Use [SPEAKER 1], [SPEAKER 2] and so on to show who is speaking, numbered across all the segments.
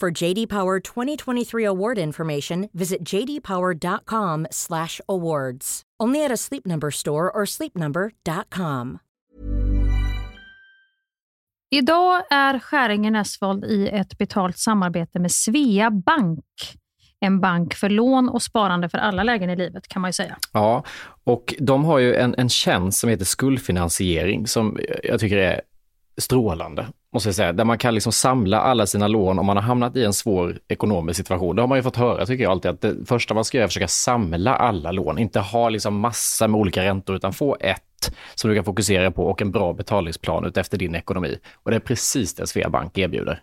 [SPEAKER 1] For JD Power 2023 award information, visit jdpower.com/awards. Only at a Sleep Number store or sleepnumber.com.
[SPEAKER 2] Idag är Skäringen Esvold i ett betalt samarbete med Svea Bank. En bank för lån och sparande för alla lägen i livet kan man ju säga.
[SPEAKER 3] Ja, och de har ju en, en tjänst som heter skuldfinansiering som jag tycker är strålande, måste jag säga. Där man kan liksom samla alla sina lån om man har hamnat i en svår ekonomisk situation. Det har man ju fått höra, tycker jag alltid, att det första man ska göra är att försöka samla alla lån. Inte ha liksom massa med olika räntor, utan få ett som du kan fokusera på och en bra betalningsplan utefter din ekonomi. Och det är precis det Sveabank erbjuder.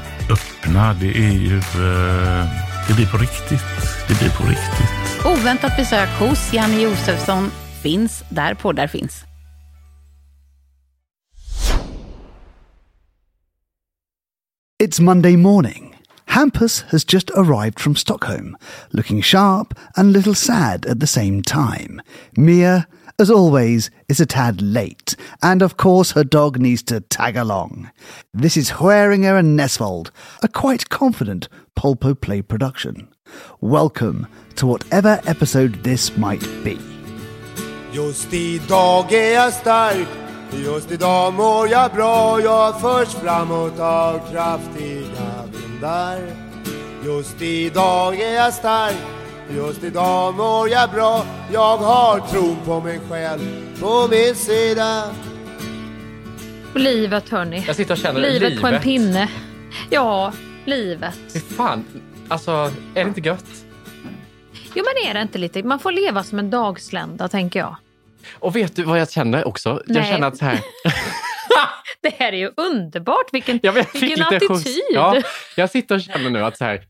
[SPEAKER 4] öppna. Det är ju... Eh, det blir på riktigt. Det blir på riktigt.
[SPEAKER 5] Oväntat besök hos Janne Josefsson finns där poddar finns.
[SPEAKER 6] It's Monday morning. Hampus has just arrived from Stockholm, looking sharp and a little sad at the same time. Mia, as always, is a tad late, and of course her dog needs to tag along. This is Hueringer and Nesvold, a quite confident Polpo Play production. Welcome to whatever episode this might be.
[SPEAKER 7] Just idag är jag stark Just idag mår jag bra Jag förs framåt av kraftiga vindar Just idag är stark Just idag mår jag bra Jag har tron på mig själv på min sida
[SPEAKER 2] livet hörni.
[SPEAKER 3] Jag sitter och känner
[SPEAKER 2] livet,
[SPEAKER 3] livet.
[SPEAKER 2] på en pinne. Ja, livet.
[SPEAKER 3] Fy fan, alltså är det inte gött?
[SPEAKER 2] Jo men är det inte lite? Man får leva som en dagslända tänker jag.
[SPEAKER 3] Och vet du vad jag känner också?
[SPEAKER 2] Nej.
[SPEAKER 3] Jag känner att så här...
[SPEAKER 2] Det här är ju underbart. Vilken,
[SPEAKER 3] jag fick
[SPEAKER 2] vilken attityd.
[SPEAKER 3] Ja, jag sitter och känner nu att så här,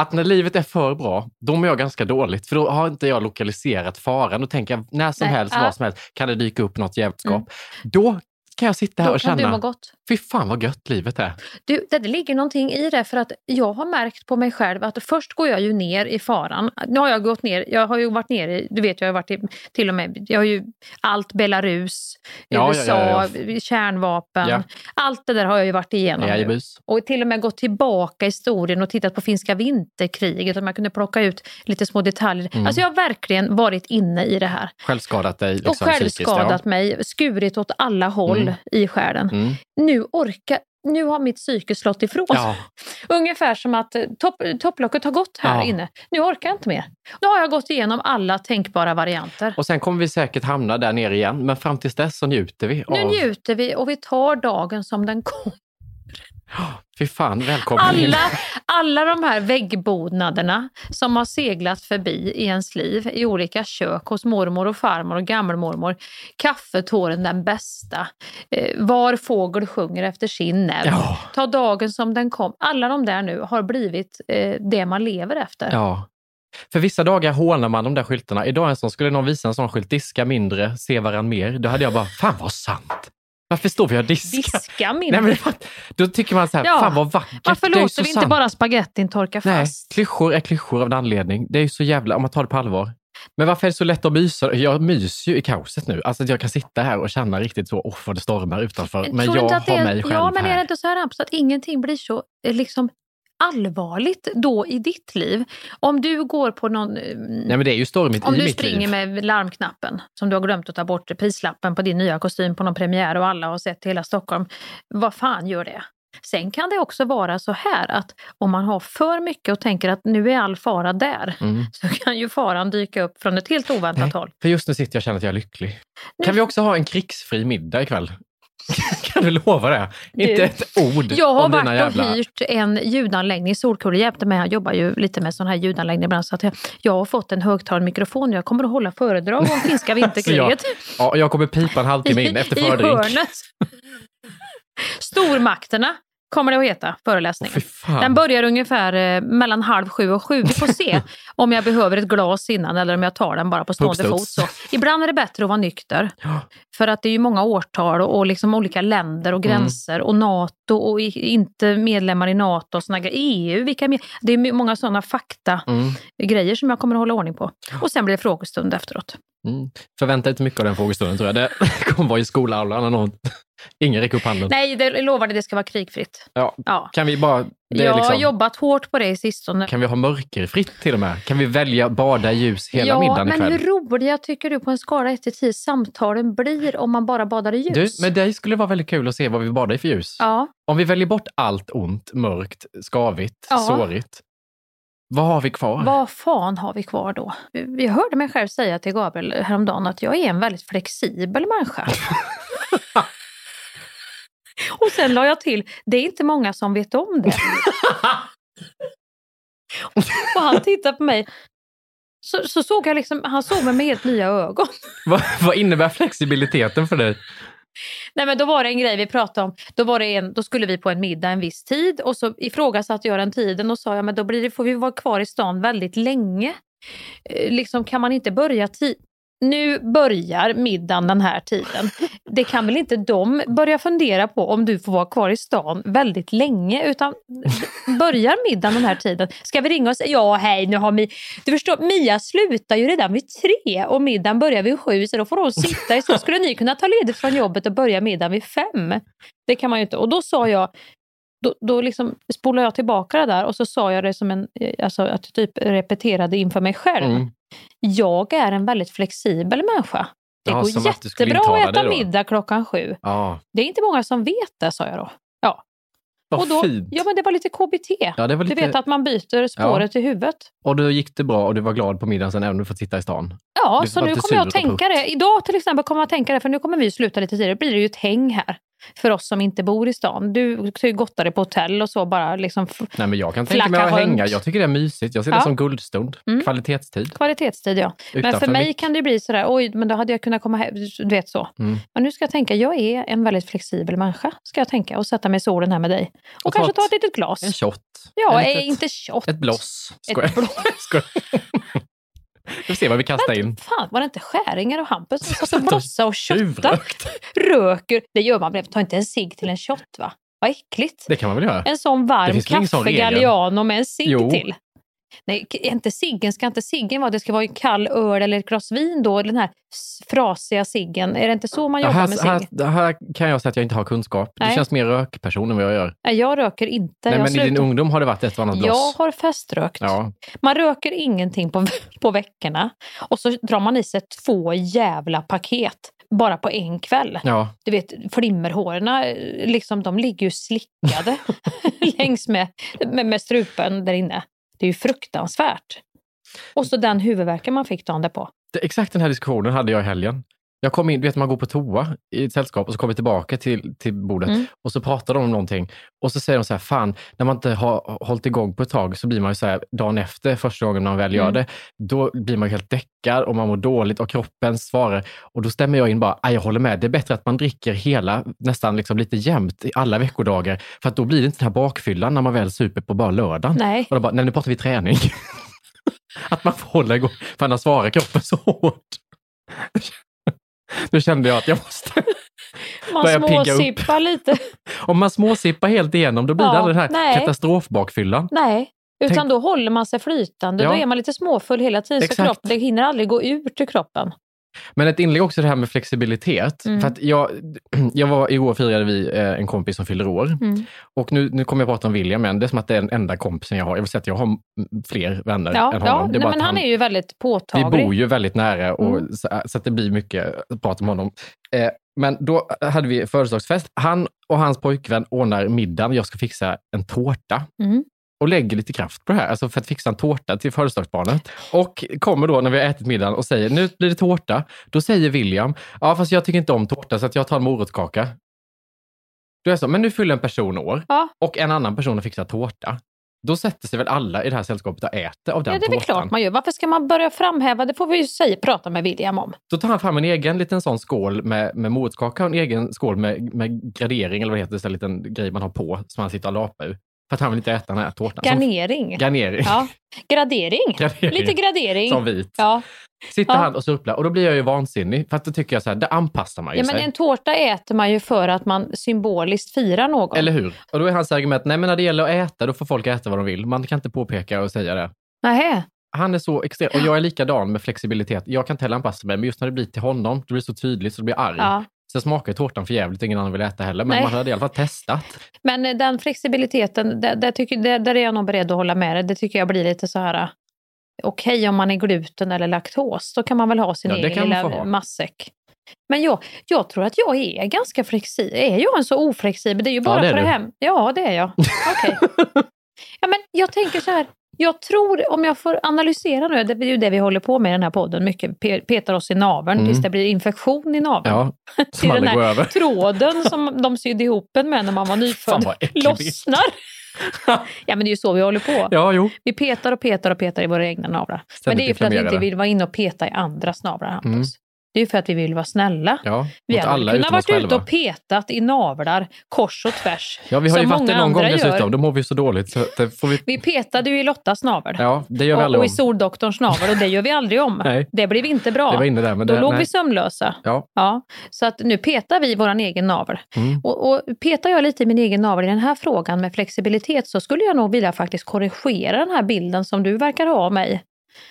[SPEAKER 3] att när livet är för bra, då mår jag ganska dåligt. För då har inte jag lokaliserat faran. Då tänker jag när som
[SPEAKER 2] Nej,
[SPEAKER 3] helst,
[SPEAKER 2] ja.
[SPEAKER 3] vad som helst, kan det dyka upp något jävskap. Då kan jag sitta här
[SPEAKER 2] Då
[SPEAKER 3] och
[SPEAKER 2] kan du må
[SPEAKER 3] känna,
[SPEAKER 2] gott.
[SPEAKER 3] fy fan vad gött livet är.
[SPEAKER 2] Du, det, ligger någonting i det för att jag har märkt på mig själv att först går jag ju ner i faran. Nu har jag gått ner, jag har ju varit nere, i- du vet jag har varit i, till och med, jag har ju allt Belarus,
[SPEAKER 3] Ja,
[SPEAKER 2] USA,
[SPEAKER 3] ja, ja,
[SPEAKER 2] kärnvapen.
[SPEAKER 3] Ja.
[SPEAKER 2] Allt det där har jag ju varit igenom nu. Och till och med gått tillbaka i historien och tittat på finska vinterkriget. Att man kunde plocka ut lite små detaljer.
[SPEAKER 3] Mm.
[SPEAKER 2] Alltså jag har verkligen varit inne i det här.
[SPEAKER 3] Självskadat dig liksom,
[SPEAKER 2] och självskadat mig, skurit åt alla håll
[SPEAKER 3] Mm.
[SPEAKER 2] I själen.
[SPEAKER 3] Mm.
[SPEAKER 2] Nu orkar nu har mitt psyke slått ifrån.
[SPEAKER 3] Ja.
[SPEAKER 2] Ungefär som att eh, topp, topplocket har gått här
[SPEAKER 3] Ja.
[SPEAKER 2] inne. Nu orkar jag inte mer. Nu har jag gått igenom alla tänkbara varianter.
[SPEAKER 3] Och sen kommer vi säkert hamna där nere igen, men fram tills dess så njuter vi
[SPEAKER 2] Nu
[SPEAKER 3] av...
[SPEAKER 2] njuter vi och vi tar dagen som den kom.
[SPEAKER 3] Fy fan, välkommen.
[SPEAKER 2] Alla, alla de här väggbodnaderna som har seglat förbi i ens liv i olika kök hos mormor och farmor och gammelmormor. Kaffetåren den bästa. Eh, var fågel sjunger efter sin näbb.
[SPEAKER 3] Ja.
[SPEAKER 2] Ta dagen som den kom. Alla de där nu har blivit eh, det man lever efter.
[SPEAKER 3] Ja. För vissa dagar hånar man de där skyltarna. Idag en sån, skulle någon visa en sån skylt, diska mindre, se varann mer. Då hade jag bara, fan vad sant! Varför står vi och diskar?
[SPEAKER 2] Diska mindre.
[SPEAKER 3] Nej, men då tycker man så här,
[SPEAKER 2] Ja.
[SPEAKER 3] fan vad vackert.
[SPEAKER 2] Varför låter vi inte bara spagettin torka
[SPEAKER 3] Nej,
[SPEAKER 2] fast?
[SPEAKER 3] klyschor är klyschor av en anledning. Det är ju så jävla, om man tar det på allvar. Men varför är det så lätt att mysa? Jag myser ju i kaoset nu. Alltså att jag kan sitta här och känna riktigt så, åh vad det stormar utanför. Men
[SPEAKER 2] Tror
[SPEAKER 3] jag har mig själv
[SPEAKER 2] Ja, men är det inte så här att ingenting blir så eh, liksom allvarligt då i ditt liv? Om du går på någon... eh,
[SPEAKER 3] Nej men det är ju stormigt
[SPEAKER 2] om
[SPEAKER 3] i
[SPEAKER 2] du springer
[SPEAKER 3] liv.
[SPEAKER 2] med larmknappen som du har glömt att ta bort prislappen på din nya kostym på någon premiär och alla har sett hela Stockholm. Vad fan gör det? Sen kan det också vara så här att om man har för mycket och tänker att nu är all fara där
[SPEAKER 3] Mm.
[SPEAKER 2] så kan ju faran dyka upp från ett helt oväntat
[SPEAKER 3] Nej,
[SPEAKER 2] håll.
[SPEAKER 3] för just nu sitter jag och känner att jag är lycklig. Kan vi också ha en krigsfri middag ikväll? kan du lova det?
[SPEAKER 2] Du,
[SPEAKER 3] Inte ett ord
[SPEAKER 2] Jag har
[SPEAKER 3] om dina
[SPEAKER 2] varit
[SPEAKER 3] jävla...
[SPEAKER 2] och hyrt en ljudanläggning, Solkulle hjälpte mig, han jobbar ju lite med sån här ljudanläggning ibland, så att jag, jag har fått en högtalarmikrofon. Jag kommer att hålla föredrag om finska vinterkriget.
[SPEAKER 3] Jag, ja, jag kommer pipa en halvtimme in efter
[SPEAKER 2] I
[SPEAKER 3] fördrink.
[SPEAKER 2] hörnet. Stormakterna kommer det att heta, föreläsningen.
[SPEAKER 3] Fan.
[SPEAKER 2] Den börjar ungefär eh, mellan halv sju och sju. Vi får se om jag behöver ett glas innan eller om jag tar den bara på stående fot. Så. Ibland är det bättre att vara nykter.
[SPEAKER 3] Ja.
[SPEAKER 2] För att det är ju många årtal och, och liksom olika länder och
[SPEAKER 3] Mm.
[SPEAKER 2] gränser och NATO och i, inte medlemmar i NATO och såna. EU, vilka är med? Det är många sådana fakta
[SPEAKER 3] Mm.
[SPEAKER 2] grejer som jag kommer att hålla ordning på. Och sen blir det frågestund efteråt.
[SPEAKER 3] Mm. Förvänta inte mycket av den frågestunden tror jag. Det kommer vara i skolaulan eller något. Ingen räcker upp handen.
[SPEAKER 2] Nej, det lovade det ska vara krigfritt.
[SPEAKER 3] Ja.
[SPEAKER 2] Ja.
[SPEAKER 3] Kan vi bara...
[SPEAKER 2] Jag har
[SPEAKER 3] liksom,
[SPEAKER 2] jobbat hårt på det i sistone.
[SPEAKER 3] Kan vi ha mörkerfritt till och med? Kan vi välja bada i ljus hela
[SPEAKER 2] ja,
[SPEAKER 3] middagen
[SPEAKER 2] men
[SPEAKER 3] ikväll?
[SPEAKER 2] hur roliga tycker du på en skala 1 till 10 samtalen blir om man bara badar i
[SPEAKER 3] Du,
[SPEAKER 2] ljus?
[SPEAKER 3] med dig skulle det vara väldigt kul att se vad vi badar i för ljus.
[SPEAKER 2] Ja,
[SPEAKER 3] Om vi väljer bort allt ont, mörkt, skavigt,
[SPEAKER 2] Ja.
[SPEAKER 3] sårigt. Vad har vi kvar?
[SPEAKER 2] vad fan har vi kvar då? Jag hörde mig själv säga till Gabriel häromdagen att jag är en väldigt flexibel människa. Och sen la jag till, det är inte många som vet om det. och han tittade på mig. Så, så såg jag liksom, han såg mig med helt nya ögon.
[SPEAKER 3] vad, vad innebär flexibiliteten för dig?
[SPEAKER 2] Nej men då var det en grej vi pratade om. Då, var det en, då skulle vi på en middag en viss tid och så ifrågasatte jag den tiden och sa ja, men då blir det, får vi vara kvar i stan väldigt länge. Eh, liksom kan man inte börja tid nu börjar middagen den här tiden. Det kan väl inte de börja fundera på om du får vara kvar i stan väldigt länge utan börjar middagen den här tiden. Ska vi ringa och säga ja hej nu har Mi... Du förstår, Mia slutar ju redan vid tre och middagen börjar vid sju så då får hon sitta i så skulle ni kunna ta ledigt från jobbet och börja middagen vid fem. Det kan man ju inte. Och då sa jag då, då liksom spolade jag tillbaka det där och så sa jag det som en, eh, alltså att jag typ repeterade inför mig själv.
[SPEAKER 3] Mm.
[SPEAKER 2] Jag är en väldigt flexibel människa. Det
[SPEAKER 3] Ja,
[SPEAKER 2] går jättebra att äta middag klockan sju.
[SPEAKER 3] Ja,
[SPEAKER 2] Det är inte många som vet det, sa jag då. Ja,
[SPEAKER 3] vad
[SPEAKER 2] och då,
[SPEAKER 3] fint.
[SPEAKER 2] ja men det var lite KBT.
[SPEAKER 3] Ja, det var lite...
[SPEAKER 2] Du vet att man byter spåret i huvudet.
[SPEAKER 3] Och då gick det bra och du var glad på middagen sen även om du fått sitta i stan.
[SPEAKER 2] Ja,
[SPEAKER 3] Du
[SPEAKER 2] så nu kommer jag att tänka det. Idag till exempel kommer jag att tänka det, för nu kommer vi sluta lite tidigare. Då blir det ju ett häng här. För oss som inte bor i stan. Du kan ju gotta dig på hotell och så bara liksom
[SPEAKER 3] Nej, men jag kan tänka mig att hänga. Jag tycker det är mysigt. Jag ser det
[SPEAKER 2] Ja.
[SPEAKER 3] som guldstund.
[SPEAKER 2] Mm.
[SPEAKER 3] Kvalitetstid.
[SPEAKER 2] kvalitetstid. Ja. Men
[SPEAKER 3] Utanför
[SPEAKER 2] för mig
[SPEAKER 3] mitt-
[SPEAKER 2] kan det bli sådär, oj, men då hade jag kunnat komma hem, du vet så.
[SPEAKER 3] Mm.
[SPEAKER 2] Men nu ska jag tänka, jag är en väldigt flexibel människa, ska jag tänka, och sätta mig i solen här med dig. Och,
[SPEAKER 3] Och ta
[SPEAKER 2] kanske
[SPEAKER 3] ett-
[SPEAKER 2] ta ett litet glas.
[SPEAKER 3] En shot.
[SPEAKER 2] Ja,
[SPEAKER 3] ett
[SPEAKER 2] är
[SPEAKER 3] litet-
[SPEAKER 2] inte shot.
[SPEAKER 3] Ett bloss.
[SPEAKER 2] Ett
[SPEAKER 3] Skojar.
[SPEAKER 2] bloss.
[SPEAKER 3] Vi får se vad vi kastar in.
[SPEAKER 2] Fan, var det inte Skäringar och Hampus som satt och blossade och?
[SPEAKER 3] Tjuvrökt.
[SPEAKER 2] Röker. Det gör man väl, ta inte en cigg till en shot va? Vad äckligt.
[SPEAKER 3] Det kan man väl göra?
[SPEAKER 2] En sån varm
[SPEAKER 3] sån
[SPEAKER 2] kaffe? Galliano med en cigg till. Nej, inte ciggen, ska inte ciggen vara, det ska vara en kall öl eller ett glas vin då, den här frasiga ciggen. Är det inte så man jobbar
[SPEAKER 3] här,
[SPEAKER 2] med
[SPEAKER 3] här,
[SPEAKER 2] cigg?
[SPEAKER 3] här kan jag säga att jag inte har kunskap.
[SPEAKER 2] Nej.
[SPEAKER 3] känns mer rökperson än vad jag gör.
[SPEAKER 2] Nej, jag röker inte.
[SPEAKER 3] Nej,
[SPEAKER 2] jag
[SPEAKER 3] men i din
[SPEAKER 2] slutar-
[SPEAKER 3] ungdom har det varit ett och annat
[SPEAKER 2] Jag
[SPEAKER 3] bloss.
[SPEAKER 2] har feströkt.
[SPEAKER 3] Ja.
[SPEAKER 2] Man röker ingenting på, på veckorna och så drar man i sig två jävla paket bara på en kväll.
[SPEAKER 3] Ja.
[SPEAKER 2] Du vet, flimmerhåren, liksom, de ligger ju slickade längs med, med, med strupen där inne. Det är ju fruktansvärt. Och så den huvudvärken man fick dagen därpå.
[SPEAKER 3] Det, exakt den här diskussionen hade jag i helgen. Jag kom in, du vet man går på toa i ett sällskap och så kommer vi tillbaka till, till bordet
[SPEAKER 2] Mm.
[SPEAKER 3] och så pratar de om någonting och så säger de så här, fan, när man inte har hållit igång på ett tag så blir man ju så här, dagen efter, första gången man väl gör
[SPEAKER 2] Mm.
[SPEAKER 3] det, då blir man helt däckad och man mår dåligt och kroppen svarar. Och då stämmer jag in bara, "Aj, jag håller med, det är bättre att man dricker hela, nästan liksom lite jämnt i alla veckodagar, för att då blir det inte den här bakfyllan när man väl super på bara lördagen.
[SPEAKER 2] Nej.
[SPEAKER 3] Och då bara, nej nu pratar vi träning. att man får hålla igång, för annars svarar kroppen så hårt. Då kände jag att jag måste
[SPEAKER 2] Man småsippar lite.
[SPEAKER 3] Om man småsippar helt igenom, då blir det
[SPEAKER 2] Ja,
[SPEAKER 3] aldrig den här
[SPEAKER 2] nej.
[SPEAKER 3] katastrofbakfyllan.
[SPEAKER 2] Nej, utan
[SPEAKER 3] Tänk-
[SPEAKER 2] då håller man sig flytande.
[SPEAKER 3] Ja.
[SPEAKER 2] Då är man lite småfull hela tiden så
[SPEAKER 3] Exakt.
[SPEAKER 2] kropp, det hinner aldrig gå ut ur kroppen.
[SPEAKER 3] Men ett inlägg också det här med flexibilitet.
[SPEAKER 2] Mm.
[SPEAKER 3] För att jag, jag var, igår firade vi eh, en kompis som fyller år.
[SPEAKER 2] Mm.
[SPEAKER 3] Och nu, nu kommer jag prata om William igen. Det är som att det är den enda kompisen jag har. Jag vill säga att jag har fler vänner
[SPEAKER 2] Ja,
[SPEAKER 3] än
[SPEAKER 2] ja
[SPEAKER 3] honom. Det är
[SPEAKER 2] nej, men
[SPEAKER 3] att
[SPEAKER 2] han är ju väldigt
[SPEAKER 3] Vi
[SPEAKER 2] påtaglig.
[SPEAKER 3] bor ju väldigt nära och
[SPEAKER 2] Mm.
[SPEAKER 3] så, så att det blir mycket prat om honom. Eh, men då hade vi födelsedagsfest. Han och hans pojkvän ordnar middagen. Jag ska fixa en tårta.
[SPEAKER 2] Mm.
[SPEAKER 3] Och lägger lite kraft på det här, alltså för att fixa en tårta till födelsedagsbarnet. Och kommer då när vi har ätit middagen och säger nu blir det tårta. Då säger William, ja fast jag tycker inte om tårta så att jag tar en morotskaka. Du är så, men nu fyller en person år
[SPEAKER 2] Ja.
[SPEAKER 3] och en annan person har fixat tårta. Då sätter sig väl alla i det här sällskapet och äter av den
[SPEAKER 2] Ja, det är väl
[SPEAKER 3] tårtan.
[SPEAKER 2] klart man gör. Varför ska man börja framhäva? Det får vi ju säga, prata med William om.
[SPEAKER 3] Då tar han fram en egen liten sån skål med, med morotskaka och en egen skål med, med gradering, eller vad det heter, en liten grej man har på som han sitter och lapar ur. För att han vill inte äta den här tårtan. Som-
[SPEAKER 2] Garnering.
[SPEAKER 3] Garnering.
[SPEAKER 2] Ja. Gradering.
[SPEAKER 3] Gradering.
[SPEAKER 2] Lite gradering.
[SPEAKER 3] Som vit.
[SPEAKER 2] Ja.
[SPEAKER 3] Sitter
[SPEAKER 2] Ja.
[SPEAKER 3] han och surplar och då blir jag ju vansinnig. För att då tycker jag så här, det anpassar man ju
[SPEAKER 2] Ja, men
[SPEAKER 3] sig.
[SPEAKER 2] en tårta äter man ju för att man symboliskt firar någon.
[SPEAKER 3] Eller hur? Och då är hans argument, nej men när det gäller att äta, då får folk äta vad de vill. Man kan inte påpeka och säga det.
[SPEAKER 2] Nähä.
[SPEAKER 3] Han är så extrem, och jag är likadan med flexibilitet. Jag kan inte heller anpassa mig, men just när det blir till honom, då blir det så tydligt så det blir arg.
[SPEAKER 2] Ja.
[SPEAKER 3] Sen smakar tårtan för jävligt, ingen annan vill äta heller, men
[SPEAKER 2] Nej.
[SPEAKER 3] man hade i alla fall testat.
[SPEAKER 2] Men eh, den flexibiliteten, där, där, tycker, där, där är jag nog beredd att hålla med dig. Det tycker jag blir lite så här... eh, Okej om man är gluten eller laktos, då kan man väl ha sin
[SPEAKER 3] Ja,
[SPEAKER 2] egen lilla matsäck. Men jag, jag tror att jag är ganska flexibel. Är jag en så oflexibel? Det är ju bara
[SPEAKER 3] det är
[SPEAKER 2] det
[SPEAKER 3] du.
[SPEAKER 2] hem. Ja, det är jag. Okej. ja, men jag tänker så här. Jag tror, om jag får analysera nu, det är ju det vi håller på med i den här podden, mycket pe- petar oss i naveln
[SPEAKER 3] Mm.
[SPEAKER 2] tills det blir infektion i naveln.
[SPEAKER 3] Ja, som
[SPEAKER 2] den här
[SPEAKER 3] över.
[SPEAKER 2] tråden som de sydde ihop en med när man var nyfödd lossnar. ja men det är ju så vi håller på.
[SPEAKER 3] Ja, jo.
[SPEAKER 2] Vi petar och petar och petar i våra egna navlar. men det är ju för att vi inte vill vara inne och peta i andras navlar, Hampus.
[SPEAKER 3] Mm.
[SPEAKER 2] Det är för att vi vill vara snälla.
[SPEAKER 3] Ja,
[SPEAKER 2] Vi hade
[SPEAKER 3] alla
[SPEAKER 2] kunnat varit ute och petat i navlar kors och tvärs.
[SPEAKER 3] Ja, vi har ju varit det någon gång dessutom.
[SPEAKER 2] gör.
[SPEAKER 3] Då mår vi så dåligt. Så vi...
[SPEAKER 2] Vi petade ju i Lottas navel.
[SPEAKER 3] Ja, det gör vi
[SPEAKER 2] och,
[SPEAKER 3] aldrig
[SPEAKER 2] och i
[SPEAKER 3] om.
[SPEAKER 2] Soldoktorns navel och det gör vi aldrig om.
[SPEAKER 3] Nej.
[SPEAKER 2] Det blev inte bra.
[SPEAKER 3] Det var inne där, men
[SPEAKER 2] Då
[SPEAKER 3] det,
[SPEAKER 2] låg
[SPEAKER 3] nej.
[SPEAKER 2] vi sömnlösa.
[SPEAKER 3] Ja.
[SPEAKER 2] Ja, så att nu petar vi våran egen navel.
[SPEAKER 3] Mm.
[SPEAKER 2] Och, och petar jag lite i min egen navel i den här frågan med flexibilitet så skulle jag nog vilja faktiskt korrigera den här bilden som du verkar ha av mig.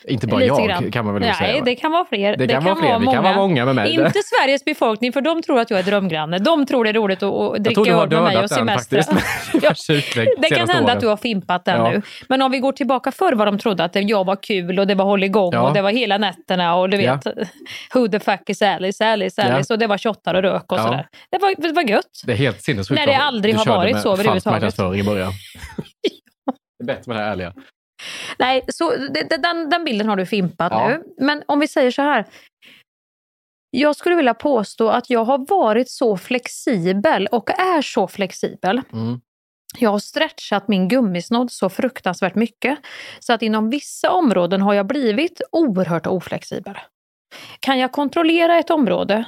[SPEAKER 3] Inte bara jag
[SPEAKER 2] grann.
[SPEAKER 3] kan man väl
[SPEAKER 2] Nej,
[SPEAKER 3] säga. va?
[SPEAKER 2] det kan vara fler.
[SPEAKER 3] Det kan vara fler. Vi kan vara många med mig.
[SPEAKER 2] Inte Sveriges befolkning, för de tror att jag är drömgranne. De tror det är roligt att, dricka
[SPEAKER 3] du
[SPEAKER 2] öl med mig och semestra.
[SPEAKER 3] med
[SPEAKER 2] Det kan hända
[SPEAKER 3] åren.
[SPEAKER 2] att du har fimpat den
[SPEAKER 3] Ja.
[SPEAKER 2] nu. Men om vi går tillbaka förr vad de trodde att det- jag var kul och det var håll igång
[SPEAKER 3] Ja.
[SPEAKER 2] och det var hela nätterna och du
[SPEAKER 3] Ja.
[SPEAKER 2] vet who the fuck is Alice, Alice,
[SPEAKER 3] Ja.
[SPEAKER 2] Alice och det var shottar och rök och
[SPEAKER 3] Ja.
[SPEAKER 2] sådär. Det var, det var gött.
[SPEAKER 3] Det är helt sinnessjukt.
[SPEAKER 2] När det aldrig
[SPEAKER 3] du
[SPEAKER 2] har
[SPEAKER 3] körde
[SPEAKER 2] varit
[SPEAKER 3] med
[SPEAKER 2] så
[SPEAKER 3] falsk
[SPEAKER 2] överhuvudtaget.
[SPEAKER 3] marknadsföring i början. Det är bättre med det här ärliga.
[SPEAKER 2] Nej, så det, den, den bilden har du fimpat
[SPEAKER 3] Ja.
[SPEAKER 2] nu. Men om vi säger så här. jag skulle vilja påstå att jag har varit så flexibel och är så flexibel.
[SPEAKER 3] Mm.
[SPEAKER 2] Jag har stretchat min gummisnodd så fruktansvärt mycket så att inom vissa områden har jag blivit oerhört oflexibel. Kan jag kontrollera ett område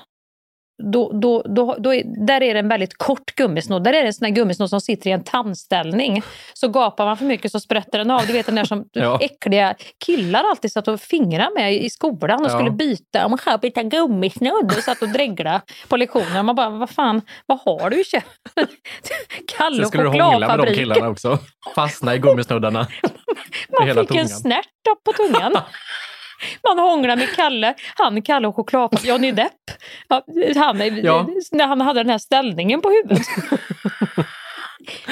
[SPEAKER 2] då, då, då, då är, där är det en väldigt kort gummisnodd. Där är det en sån gummisnodd som sitter i en tandställning. Så gapar man för mycket så sprätter den av. Du vet den där som
[SPEAKER 3] Ja.
[SPEAKER 2] äckliga killar alltid satt och fingrade med i skolan och
[SPEAKER 3] Ja.
[SPEAKER 2] skulle byta. Man byta gummisnodd och satt och dreglade på lektionen. Man bara, vad fan, vad har du i? Kalle
[SPEAKER 3] Sen
[SPEAKER 2] och
[SPEAKER 3] skulle du hångla med de
[SPEAKER 2] chokladfabriken.
[SPEAKER 3] killarna också. Fastna i gummisnuddarna.
[SPEAKER 2] Man fick en
[SPEAKER 3] tungan.
[SPEAKER 2] snärt upp på tungan. Man hånglar med Kalle, han Kalle och chokladfabriken, Johnny Depp. Han,
[SPEAKER 3] Ja.
[SPEAKER 2] När han hade den här ställningen på huvudet.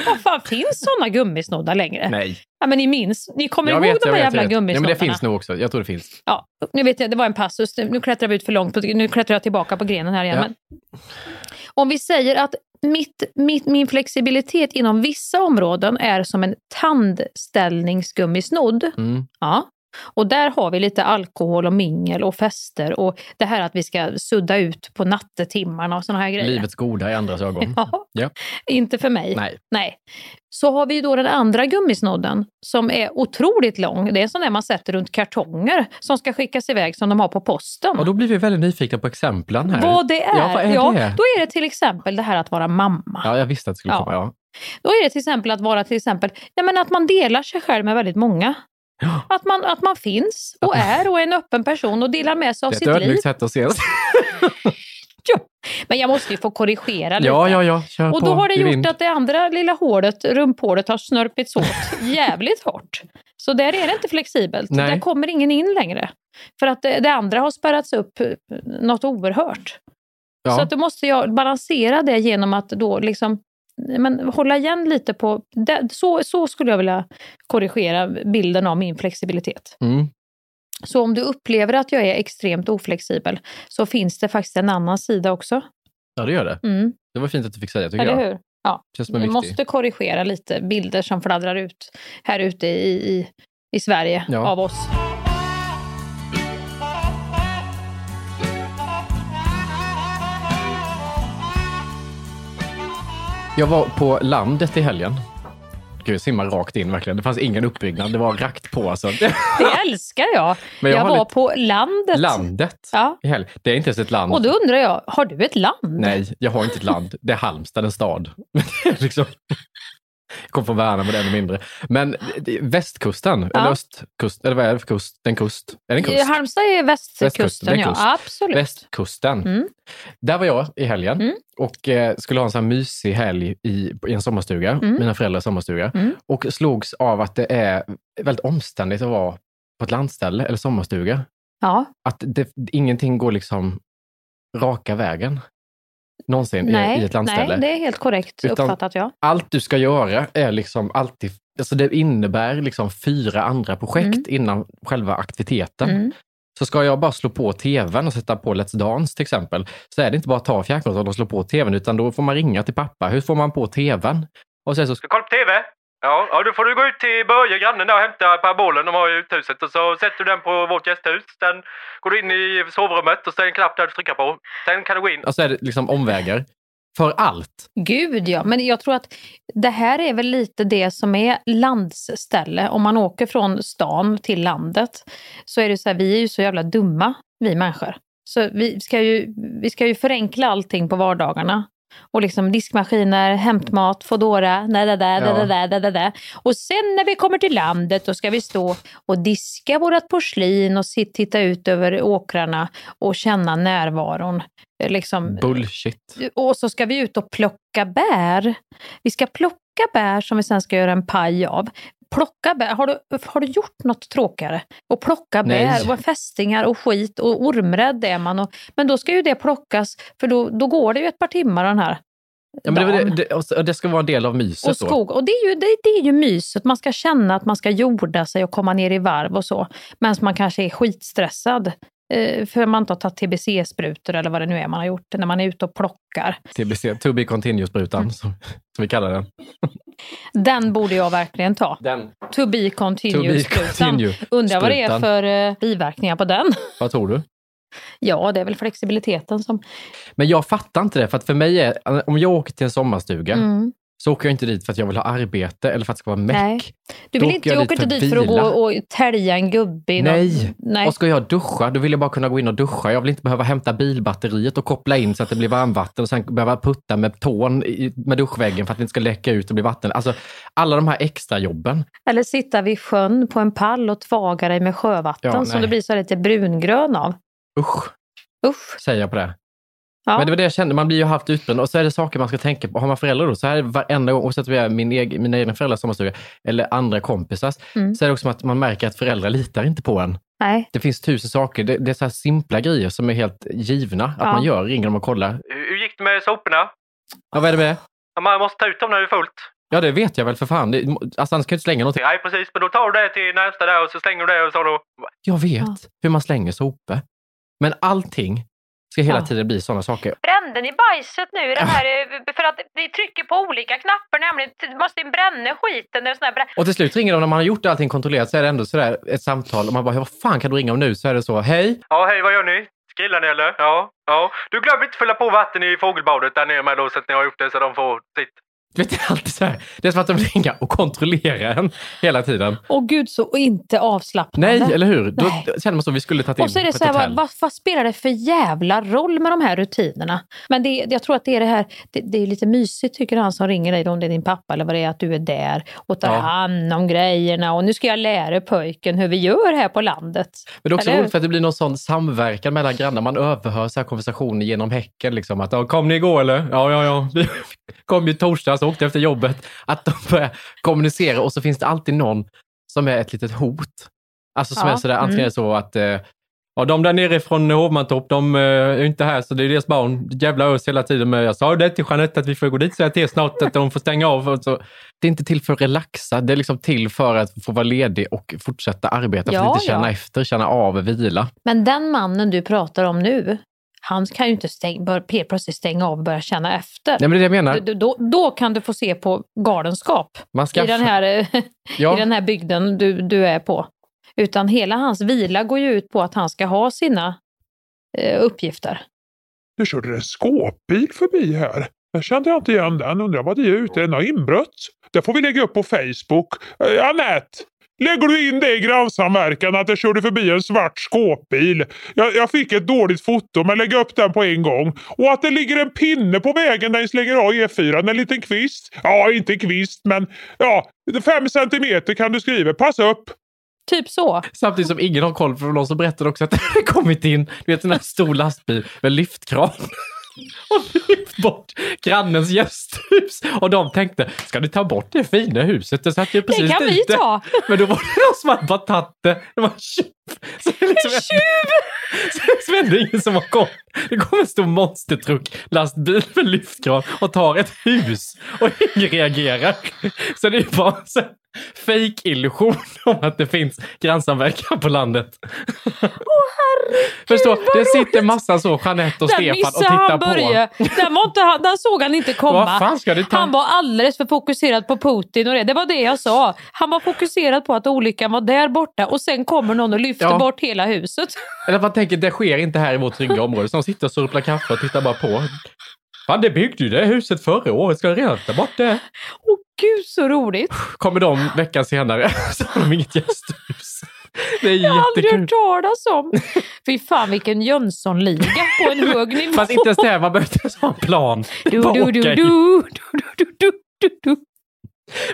[SPEAKER 2] Vad fan, finns sådana gummisnoddar längre?
[SPEAKER 3] Nej.
[SPEAKER 2] Ja, men ni minns, ni kommer
[SPEAKER 3] Jag
[SPEAKER 2] ihåg
[SPEAKER 3] vet,
[SPEAKER 2] de här jävla
[SPEAKER 3] vet. Ja, men
[SPEAKER 2] gummisnoddarna?
[SPEAKER 3] det finns nog också. Jag tror det finns.
[SPEAKER 2] Ja, nu vet jag, det var en passus. Nu klättrar vi ut för långt. På, nu klättrar jag tillbaka på grenen här igen.
[SPEAKER 3] Ja.
[SPEAKER 2] Men om vi säger att mitt, mitt, min flexibilitet inom vissa områden är som en tandställningsgummisnodd.
[SPEAKER 3] Mm.
[SPEAKER 2] Ja. Och där har vi lite alkohol och mingel och fester och det här att vi ska sudda ut på nattetimmarna och såna här grejer.
[SPEAKER 3] Livets goda i andras ögon.
[SPEAKER 2] Ja,
[SPEAKER 3] Ja.
[SPEAKER 2] inte för mig.
[SPEAKER 3] Nej.
[SPEAKER 2] Nej. Så har vi då den andra gummisnodden som är otroligt lång. Det är en sån där man sätter runt kartonger som ska skickas iväg som de har på posten.
[SPEAKER 3] Och då blir vi väldigt nyfikna på exemplen här.
[SPEAKER 2] Vad det är?
[SPEAKER 3] Ja, vad är det?
[SPEAKER 2] Då är det till exempel det här att vara mamma.
[SPEAKER 3] Ja, jag visste att det skulle
[SPEAKER 2] Ja.
[SPEAKER 3] komma. Ja.
[SPEAKER 2] Då är det till exempel att vara till exempel, ja, men att man delar sig själv med väldigt många. Att man, att man finns och är och är en öppen person och delar med sig av
[SPEAKER 3] Det är
[SPEAKER 2] sitt
[SPEAKER 3] ett
[SPEAKER 2] liv.
[SPEAKER 3] ödmjukt sätt att se det.
[SPEAKER 2] Men jag måste ju få korrigera lite.
[SPEAKER 3] Ja, ja, ja. Kör
[SPEAKER 2] Och
[SPEAKER 3] på.
[SPEAKER 2] då har det gjort
[SPEAKER 3] vind.
[SPEAKER 2] att det andra lilla hålet, rumphålet, har snörpits åt jävligt hårt. Så där är det inte flexibelt.
[SPEAKER 3] Nej.
[SPEAKER 2] Där kommer ingen in längre. För att det, det andra har spärrats upp eh, något oerhört.
[SPEAKER 3] Ja.
[SPEAKER 2] Så att då måste jag balansera det genom att då liksom men hålla igen lite på... Det, så, så skulle jag vilja korrigera bilden av min flexibilitet.
[SPEAKER 3] Mm.
[SPEAKER 2] Så om du upplever att jag är extremt oflexibel så finns det faktiskt en annan sida också.
[SPEAKER 3] Ja, det gör det.
[SPEAKER 2] Mm.
[SPEAKER 3] Det var fint att du fick säga, tycker
[SPEAKER 2] Eller
[SPEAKER 3] jag.
[SPEAKER 2] hur? Ja. Vi måste korrigera lite bilder som fladdrar ut här ute i, i, i Sverige
[SPEAKER 3] Ja.
[SPEAKER 2] av oss.
[SPEAKER 3] Jag var på landet i helgen. Gud, jag simmar rakt in verkligen. Det fanns ingen uppbyggnad. Det var rakt på alltså.
[SPEAKER 2] Det älskar jag.
[SPEAKER 3] Men jag
[SPEAKER 2] jag var
[SPEAKER 3] lite-
[SPEAKER 2] på landet.
[SPEAKER 3] Landet
[SPEAKER 2] Ja.
[SPEAKER 3] i helgen. Det är inte ens ett land.
[SPEAKER 2] Och då undrar jag, har du ett land?
[SPEAKER 3] Nej, jag har inte ett land. Det är Halmstad, en stad. Liksom... Jag kom från Värnamo, det är ännu mindre. Men västkusten, eller östkust, eller vad är det för kust? En kust? Är det en kust?
[SPEAKER 2] Halmstad är västkusten,
[SPEAKER 3] Västkusten,
[SPEAKER 2] ja.
[SPEAKER 3] kust.
[SPEAKER 2] Absolut.
[SPEAKER 3] Västkusten.
[SPEAKER 2] Mm.
[SPEAKER 3] Där var jag i helgen
[SPEAKER 2] Mm.
[SPEAKER 3] och eh, skulle ha en sån här mysig helg i, i en sommarstuga,
[SPEAKER 2] Mm.
[SPEAKER 3] mina föräldrars sommarstuga.
[SPEAKER 2] Mm.
[SPEAKER 3] Och slogs av att det är väldigt omständigt att vara på ett landställe eller sommarstuga.
[SPEAKER 2] Ja.
[SPEAKER 3] Att det, ingenting går liksom raka vägen någonsin
[SPEAKER 2] Nej,
[SPEAKER 3] i ett landställe.
[SPEAKER 2] nej, det är helt korrekt
[SPEAKER 3] Utan-
[SPEAKER 2] uppfattat ja.
[SPEAKER 3] Allt du ska göra är liksom alltid, alltså det innebär liksom fyra andra projekt
[SPEAKER 2] Mm.
[SPEAKER 3] innan själva aktiviteten.
[SPEAKER 2] Mm.
[SPEAKER 3] Så ska jag bara slå på tvn och sätta på Let's Dance till exempel, så är det inte bara att ta fjärrkontrollen och slå på tvn, utan då får man ringa till pappa. Hur får man på tvn? Och sen så ska
[SPEAKER 8] Ska kolla på TV? Ja, ja, då får du gå ut till Börje, grannen där och hämta parabolen de har i uthuset och så sätter du den på vårt gästhus. Sen går du in i sovrummet och så är det en knapp där du trycker på. Sen kan du gå in.
[SPEAKER 3] alltså är det liksom omvägar för allt.
[SPEAKER 2] Gud ja, men jag tror att det här är väl lite det som är landsställe. Om man åker från stan till landet så är det så här, vi är ju så jävla dumma, vi människor. Så vi ska ju, vi ska ju förenkla allting på vardagarna. Och liksom diskmaskiner, hämtmat, Foodora, da, da, da, da, da, da, da, da. Och sen när vi kommer till landet då ska vi stå och diska vårat porslin och sit, titta ut över åkrarna och känna närvaron. Eh, Liksom,
[SPEAKER 3] Bullshit.
[SPEAKER 2] och så ska vi ut och plocka bär. Vi ska plocka bär som vi sen ska göra en paj av. Plocka bär, har du, har du gjort något tråkigare? Och plocka
[SPEAKER 3] Nej.
[SPEAKER 2] bär och fästingar och skit och ormrädd är man. Och, men då ska ju det plockas för då, då går det ju ett par timmar den här
[SPEAKER 3] Ja, men det, det, det, ska vara en del av myset
[SPEAKER 2] Och
[SPEAKER 3] då.
[SPEAKER 2] skog. Och det är, ju, det, det är ju myset. Man ska känna att man ska jorda sig och komma ner i varv och så. Medan man kanske är skitstressad. Eh, för man inte har tagit TBC-sprutor eller vad det nu är man har gjort när man är ute och plockar.
[SPEAKER 3] TBC, to be continuous-sprutan,
[SPEAKER 2] Mm.
[SPEAKER 3] som, som vi kallar den.
[SPEAKER 2] Den borde jag verkligen ta.
[SPEAKER 3] Den.
[SPEAKER 2] To be
[SPEAKER 3] To
[SPEAKER 2] continuous
[SPEAKER 3] be
[SPEAKER 2] sprutan.
[SPEAKER 3] continue
[SPEAKER 2] Undrar vad det är för eh, biverkningar på den.
[SPEAKER 3] Vad tror du?
[SPEAKER 2] Ja, det är väl flexibiliteten som...
[SPEAKER 3] Men jag fattar inte det, för att för mig är, om jag åker till en sommarstuga,
[SPEAKER 2] Mm.
[SPEAKER 3] Så åker jag inte dit för att jag vill ha arbete eller för att det ska vara meck.
[SPEAKER 2] Du
[SPEAKER 3] Då
[SPEAKER 2] vill inte,
[SPEAKER 3] jag
[SPEAKER 2] du åker inte dit för att gå och tälja en gubbe i någon-
[SPEAKER 3] Nej.
[SPEAKER 2] Nej.
[SPEAKER 3] och ska jag duscha, då vill jag bara kunna gå in och duscha. Jag vill inte behöva hämta bilbatteriet och koppla in så att det blir varmvatten och sen behöva putta med tån i- med duschväggen för att det inte ska läcka ut och bli vatten. Alltså alla de här extra jobben.
[SPEAKER 2] Eller sitta vid sjön på en pall och tvaga dig med sjövatten
[SPEAKER 3] Ja,
[SPEAKER 2] som det blir så lite brungrön av.
[SPEAKER 3] Usch,
[SPEAKER 2] Usch.
[SPEAKER 3] säger jag på det.
[SPEAKER 2] Ja.
[SPEAKER 3] Men det var det jag kände, man blir ju halvt utbränd och så är det saker man ska tänka på. Har man föräldrar då, så här är det varenda gång, oavsett om det är min egen, mina egna föräldrars sommarstuga eller andra kompisars,
[SPEAKER 2] Mm.
[SPEAKER 3] så är det också som att man märker att föräldrar litar inte på en.
[SPEAKER 2] Nej.
[SPEAKER 3] Det finns tusen saker, det, det är så här simpla grejer som är helt givna att
[SPEAKER 2] Ja.
[SPEAKER 3] man gör, ringer dem och kollar.
[SPEAKER 8] Hur hur gick det med soporna?
[SPEAKER 3] Ja, vad är det med?
[SPEAKER 8] Ja, Man måste ta ut dem när det är fullt.
[SPEAKER 3] Ja, det vet jag väl för fan. Det, alltså, annars kan jag inte slänga någonting.
[SPEAKER 8] Nej, precis. Men då tar du det till närmsta där och så slänger du det och så då...
[SPEAKER 3] Jag vet hur man slänger sopor. Men allting ska hela
[SPEAKER 2] Ja.
[SPEAKER 3] tiden bli sådana saker.
[SPEAKER 2] Brände ni bajset nu den här, eh, för att vi trycker på olika knappar nämligen, du måste bränna skiten. Det är sån
[SPEAKER 3] Och till slut ringer de när man har gjort allting kontrollerat så är det ändå sådär ett samtal och man bara, vad fan kan du ringa om nu? Så är det så, hej,
[SPEAKER 8] Ja, hej, vad gör ni? Grillar ni eller? Ja. ja. Du glöm inte fylla på vatten i fågelbadet där nere med då så att ni har gjort det så de får sitt.
[SPEAKER 3] Du vet, det är alltid så här. Det är som att de ringer och kontrollerar en hela tiden.
[SPEAKER 2] Åh gud, så inte avslappnande.
[SPEAKER 3] Nej, eller hur? Då
[SPEAKER 2] Nej.
[SPEAKER 3] känner man som vi skulle tagit in
[SPEAKER 2] Och så är det så här, vad, vad, vad spelar det för jävla roll med de här rutinerna? Men det, jag tror att det är det här, det, det är lite mysigt tycker han som ringer dig, om det är din pappa eller vad det är, att du är där och tar
[SPEAKER 3] Ja.
[SPEAKER 2] hand om grejerna och nu ska jag lära pojken hur vi gör här på landet.
[SPEAKER 3] Men det är också roligt för att det blir någon sån samverkan mellan grannar. Man överhör så här konversationer genom häcken. Liksom, att, kom ni igår eller? Ja, ja, ja. Vi kom ju torsdags och åkte efter jobbet. Att de börjar kommunicera och så finns det alltid någon som är ett litet hot. Alltså som
[SPEAKER 2] Ja,
[SPEAKER 3] är sådär, antingen
[SPEAKER 2] mm.
[SPEAKER 3] så att eh, Ja, de där nere från Hovmantorp, de eh, är inte här så det är deras barn. Jävla ös hela tiden. Men jag sa det till Jeanette att vi får gå dit och säga till snart att de får stänga av. Så. Det är inte till för att relaxa, det är liksom till för att få vara ledig och fortsätta arbeta. för
[SPEAKER 2] Ja,
[SPEAKER 3] att inte känna
[SPEAKER 2] ja.
[SPEAKER 3] efter, känna av, vila.
[SPEAKER 2] Men den mannen du pratar om nu, han kan ju inte stäng, bör, plötsligt stänga av och börja känna efter.
[SPEAKER 3] Nej, men det är det jag menar.
[SPEAKER 2] Då, då, då kan du få se på galenskap
[SPEAKER 3] Man
[SPEAKER 2] i den, här, eh,
[SPEAKER 3] Ja.
[SPEAKER 2] i den här bygden du, du är på. Utan hela hans vila går ju ut på att han ska ha sina eh, uppgifter.
[SPEAKER 9] Nu körde det en skåpbil förbi här. Jag kände inte igen den. Undrar vad det är ute. Den har inbrott. Det får vi lägga upp på Facebook. Eh, Anette! Lägger du in det i grannsamverkan att det körde förbi en svart skåpbil? Jag, jag fick ett dåligt foto men lägg upp den på en gång. Och att det ligger en pinne på vägen där ni slänger av E4. En liten kvist. Ja, inte kvist men ja, fem centimeter kan du skriva. Pass upp!
[SPEAKER 2] Typ så.
[SPEAKER 3] Samtidigt som ingen har koll för någon som berättade också att det kommit in du vet, en här stor lastbil med lyftkran. Och lyft bort grannens gästhus. Och de tänkte, ska ni ta bort det fina huset? Det satt ju precis
[SPEAKER 2] kan vi ta.
[SPEAKER 3] Men då var det någon som hade bara tagit det. Det var en tjuv. Så det liksom
[SPEAKER 2] En tjuv!
[SPEAKER 3] Så det är liksom ändå ingen som har koll. Det kommer en stor monstertruck, lastbil med lyftkran och tar ett hus och ingen reagerar. Så det är bara en fake-illusion om att det finns grannsamverkan på landet. Förstå, det sitter massa så, Jeanette och
[SPEAKER 2] Där
[SPEAKER 3] Stefan och
[SPEAKER 2] han
[SPEAKER 3] tittar
[SPEAKER 2] Börje.
[SPEAKER 3] på.
[SPEAKER 2] Den, var inte, han- den såg han inte komma. Han var alldeles för fokuserad på Putin och det. Det var det jag sa. Han var fokuserad på att olyckan var där borta och sen kommer någon och lyfter
[SPEAKER 3] Ja.
[SPEAKER 2] bort hela huset.
[SPEAKER 3] Eller man tänker, det sker inte här i vårt trygga område. Så de sitter och surplar kaffe och tittar bara på. Fan, det byggde ju det huset förra året. Ska jag redan ta bort det?
[SPEAKER 2] Åh gud så roligt.
[SPEAKER 3] Kommer de veckan senare så har de inget gästhus. Det är
[SPEAKER 2] Jag har aldrig hört talas om. Fy fan vilken Jönssonliga på en hög nivå.
[SPEAKER 3] Fast inte ens det, man behöver inte ens ha en plan.
[SPEAKER 2] Du, du, du, du, du, du, du, du, du.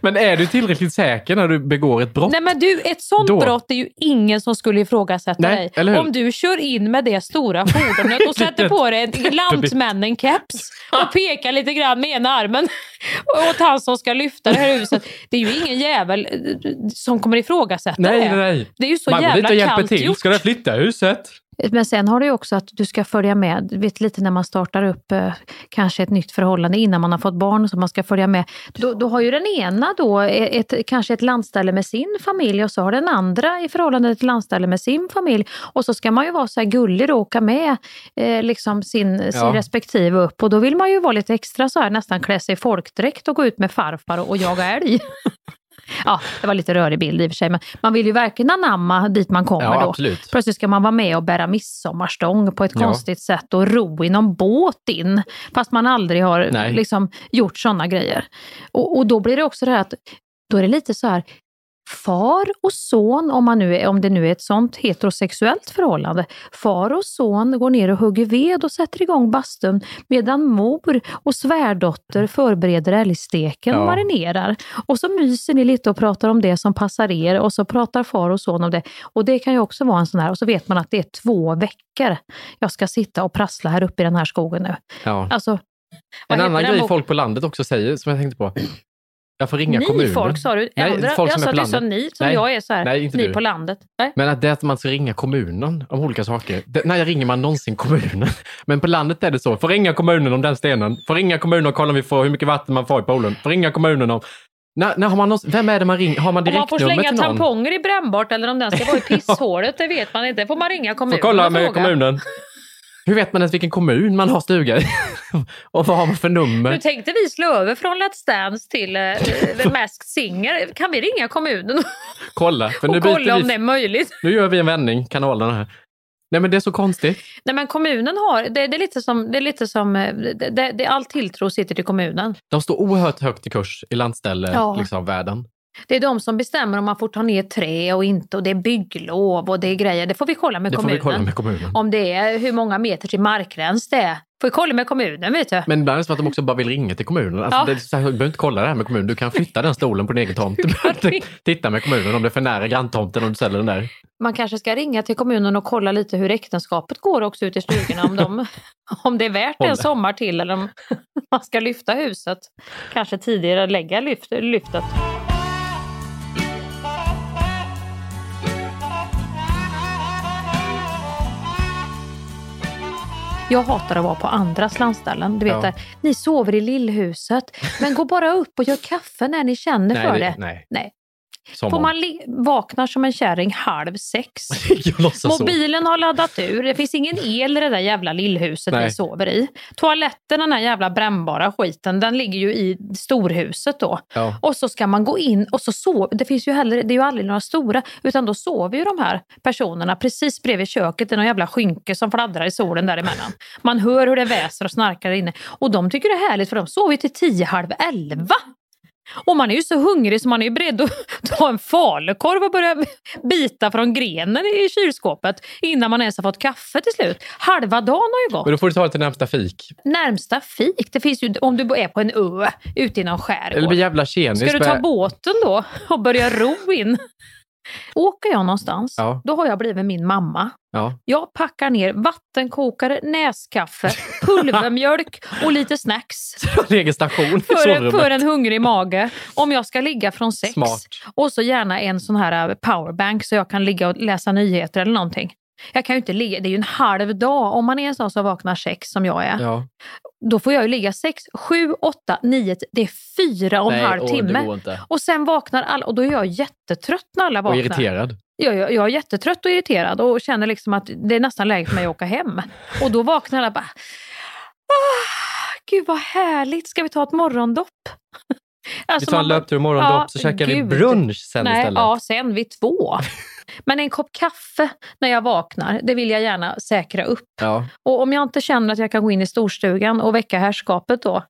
[SPEAKER 3] Men är du tillräckligt säker när du begår ett brott?
[SPEAKER 2] Nej men du, ett sånt
[SPEAKER 3] Då.
[SPEAKER 2] brott är ju ingen som skulle ifrågasätta
[SPEAKER 3] Nej,
[SPEAKER 2] dig. Om du kör in med det stora fordonet och sätter på dig en lantmännen-keps och pekar lite grann med ena armen åt han som ska lyfta det här huset. Det är ju ingen jävel eh, som kommer ifrågasätta
[SPEAKER 3] Nej,
[SPEAKER 2] det.
[SPEAKER 3] nej, nej.
[SPEAKER 2] Det är ju så
[SPEAKER 3] man
[SPEAKER 2] jävla kallt
[SPEAKER 3] till.
[SPEAKER 2] gjort.
[SPEAKER 3] Ska du flytta huset?
[SPEAKER 2] Men sen har du ju också att du ska följa med, vet lite när man startar upp eh, kanske ett nytt förhållande innan man har fått barn, så man ska följa med. Då, då har ju den ena då ett, kanske ett landställe med sin familj och så har den andra i förhållande till ett landställe med sin familj. Och så ska man ju vara så här gullig och åka med eh, liksom sin, sin
[SPEAKER 3] Ja.
[SPEAKER 2] respektive upp och då vill man ju vara lite extra så här nästan klä sig i folkdräkt och gå ut med farfar och jaga älg. Ja, det var lite rörig bild i och för sig, men man vill ju verkligen anamma dit man kommer
[SPEAKER 3] Ja,
[SPEAKER 2] då.
[SPEAKER 3] absolut.
[SPEAKER 2] Plötsligt ska man vara med och bära midsommarstång på ett
[SPEAKER 3] Ja.
[SPEAKER 2] konstigt sätt och ro i någon båt in, fast man aldrig har
[SPEAKER 3] Nej.
[SPEAKER 2] liksom, gjort sådana grejer. Och, och då blir det också det här att, då är det lite så här, far och son, om, man nu är, om det nu är ett sånt heterosexuellt förhållande, far och son går ner och hugger ved och sätter igång bastun medan mor och svärdotter förbereder älgsteken och
[SPEAKER 3] Ja.
[SPEAKER 2] marinerar. Och så myser ni lite och pratar om det som passar er och så pratar far och son om det. Och det kan ju också vara en sån här, och så vet man att det är två veckor jag ska sitta och prassla här uppe i den här skogen nu.
[SPEAKER 3] Ja.
[SPEAKER 2] Alltså,
[SPEAKER 3] En annan grej folk på landet också säger, som jag tänkte på. Jag får ringa
[SPEAKER 2] ni
[SPEAKER 3] kommunen.
[SPEAKER 2] folk sa du?
[SPEAKER 3] Nej,
[SPEAKER 2] Andra,
[SPEAKER 3] folk
[SPEAKER 2] jag
[SPEAKER 3] som är på landet.
[SPEAKER 2] ni, som
[SPEAKER 3] Nej.
[SPEAKER 2] jag är så här,
[SPEAKER 3] Nej, inte
[SPEAKER 2] ni
[SPEAKER 3] du.
[SPEAKER 2] på landet. Nej.
[SPEAKER 3] Men att det är att man ska ringa kommunen om olika saker. Det, när ringer man någonsin kommunen? Men på landet är det så. Får ringa kommunen om den stenen. Får ringa kommunen och kolla om vi får hur mycket vatten man får i poolen. Får ringa kommunen om... När, när har man någonsin, vem är det man ringer? Har man
[SPEAKER 2] Om man får
[SPEAKER 3] direktnummer
[SPEAKER 2] slänga
[SPEAKER 3] till någon?
[SPEAKER 2] tamponger i brännbart eller om den ska vara i pisshålet, det vet man inte. Får man ringa kommunen
[SPEAKER 3] Får kolla med kommunen. Hur vet man ens vilken kommun man har stuga i? och vad har man för nummer?
[SPEAKER 2] Nu tänkte vi slå över från Let's Dance till uh, The Masked Singer. Kan vi ringa kommunen
[SPEAKER 3] Kolla. För nu
[SPEAKER 2] och kolla
[SPEAKER 3] vi,
[SPEAKER 2] om det är möjligt?
[SPEAKER 3] Nu gör vi en vändning, kanalerna här. Nej men det är så konstigt.
[SPEAKER 2] Nej men kommunen har, det, det är lite som, det är lite som, eh, det, det, det, all tilltro sitter till kommunen.
[SPEAKER 3] De står oerhört högt i kurs i landställe,
[SPEAKER 2] Ja.
[SPEAKER 3] liksom, världen.
[SPEAKER 2] Det är de som bestämmer om man får ta ner trä och inte och det är bygglov och det är grejer. Det får vi kolla med
[SPEAKER 3] Det får
[SPEAKER 2] kommunen.
[SPEAKER 3] vi kolla med kommunen.
[SPEAKER 2] Om det är hur många meter till markgräns det är. Får vi kolla med kommunen vet du.
[SPEAKER 3] Men ibland är det så att de också bara vill ringa till kommunen. Alltså,
[SPEAKER 2] Ja.
[SPEAKER 3] det så här, du behöver inte kolla det här med kommunen. Du kan flytta den stolen på din egen tomt. Titta med kommunen om det är för nära granntomten om du ställer den där.
[SPEAKER 2] Man kanske ska ringa till kommunen och kolla lite hur äktenskapet går också ute i stugorna. Om, de, om det är värt en sommar till eller om man ska lyfta huset. Kanske tidigare lägga lyft, lyftet. Jag hatar att vara på andras landställen. Du vet
[SPEAKER 3] Ja.
[SPEAKER 2] där, ni sover i lillhuset, men gå bara upp och gör kaffe när ni känner
[SPEAKER 3] Nej,
[SPEAKER 2] för
[SPEAKER 3] det-
[SPEAKER 2] det.
[SPEAKER 3] nej.
[SPEAKER 2] nej.
[SPEAKER 3] Som
[SPEAKER 2] Får man vaknar som en kärring halv sex.
[SPEAKER 3] Låtsas så.
[SPEAKER 2] Mobilen har laddat ur. Det finns ingen el i det där jävla lillhuset
[SPEAKER 3] Nej.
[SPEAKER 2] vi sover i. Toaletten, den här jävla brännbara skiten, den ligger ju i storhuset då.
[SPEAKER 3] Ja.
[SPEAKER 2] Och så ska man gå in och så sova. Det finns ju heller, det är ju aldrig några stora, utan då sover ju de här personerna precis bredvid köket i någon jävla skynke som fladdrar i solen däremellan. Man hör hur det väser och snarkar inne. Och de tycker det är härligt för de sover ju till tio, halv elva. Och man är ju så hungrig så man är ju beredd att ta en falukorv och börja bita från grenen i kylskåpet innan man ens har fått kaffe till slut. Halva dagen har ju gått.
[SPEAKER 3] Men då får du ta det till närmsta fik.
[SPEAKER 2] Närmsta fik, det finns ju om du är på en ö ute i någon skärgård.
[SPEAKER 3] Eller bli jävla tjenis.
[SPEAKER 2] Ska du ta båten då och börja ro in? Åker jag någonstans,
[SPEAKER 3] Ja.
[SPEAKER 2] då har jag blivit min mamma.
[SPEAKER 3] Ja.
[SPEAKER 2] Jag packar ner vattenkokare, näskaffe, pulvermjölk och lite snacks.
[SPEAKER 3] Egen station i
[SPEAKER 2] För, för en hungrig mage. Om jag ska ligga från sex.
[SPEAKER 3] Smart.
[SPEAKER 2] Och så gärna en sån här eh, powerbank så jag kan ligga och läsa nyheter eller någonting. Jag kan ju inte ligga, det är ju en halv dag. Om man är en sån som vaknar sex som jag är.
[SPEAKER 3] Ja.
[SPEAKER 2] Då får jag ju ligga sex, sju, åtta, nio, det är fyra och en
[SPEAKER 3] Nej,
[SPEAKER 2] halv
[SPEAKER 3] åh,
[SPEAKER 2] timme. Och sen vaknar alla och då är jag jättetrött när alla
[SPEAKER 3] Och
[SPEAKER 2] vaknar.
[SPEAKER 3] irriterad.
[SPEAKER 2] Jag, jag, jag är jättetrött och irriterad och känner liksom att det är nästan läge för mig att åka hem. Och då vaknar alla bara ah, Gud vad härligt, ska vi ta ett morgondopp? Alltså
[SPEAKER 3] vi tar en löptur morgondopp
[SPEAKER 2] Ja,
[SPEAKER 3] så käkar vi
[SPEAKER 2] gud.
[SPEAKER 3] brunch sen
[SPEAKER 2] Nej,
[SPEAKER 3] istället.
[SPEAKER 2] Ja, sen vid två. Men en kopp kaffe när jag vaknar, det vill jag gärna säkra upp.
[SPEAKER 3] Ja.
[SPEAKER 2] Och om jag inte känner att jag kan gå in i storstugan och väcka herrskapet då,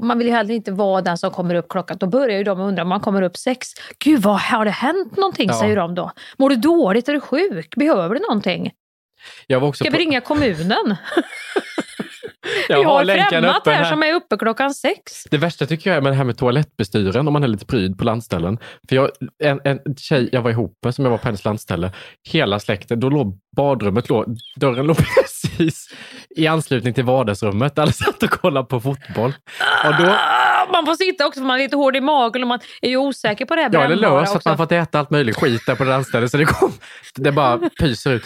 [SPEAKER 2] man vill ju heller inte vara den som kommer upp klockan. Då börjar ju de undra om man kommer upp sex. Gud, vad har det hänt någonting?
[SPEAKER 3] Ja.
[SPEAKER 2] säger de då. Mår du dåligt? Är du sjuk? Behöver du någonting?
[SPEAKER 3] Jag var också
[SPEAKER 2] Ska
[SPEAKER 3] på...
[SPEAKER 2] vi ringa kommunen?
[SPEAKER 3] Jag
[SPEAKER 2] vi har främmat här
[SPEAKER 3] här.
[SPEAKER 2] som är uppe klockan sex.
[SPEAKER 3] Det värsta tycker jag är med det här med toalettbestyren, om man är lite pryd på landställen. För jag, en, en tjej jag var ihop med, som jag var på hennes landställe, hela släkten, då låg badrummet, låg, dörren låg precis i anslutning till vardagsrummet. Alla satt och kollade på fotboll. Och då,
[SPEAKER 2] Ah, Man får sitta också för man är lite hård i magen och man är ju osäker på det här
[SPEAKER 3] ja, eller lös, att man fått äta allt möjligt skit där på det landstället, så det, kom, det bara pyser ut.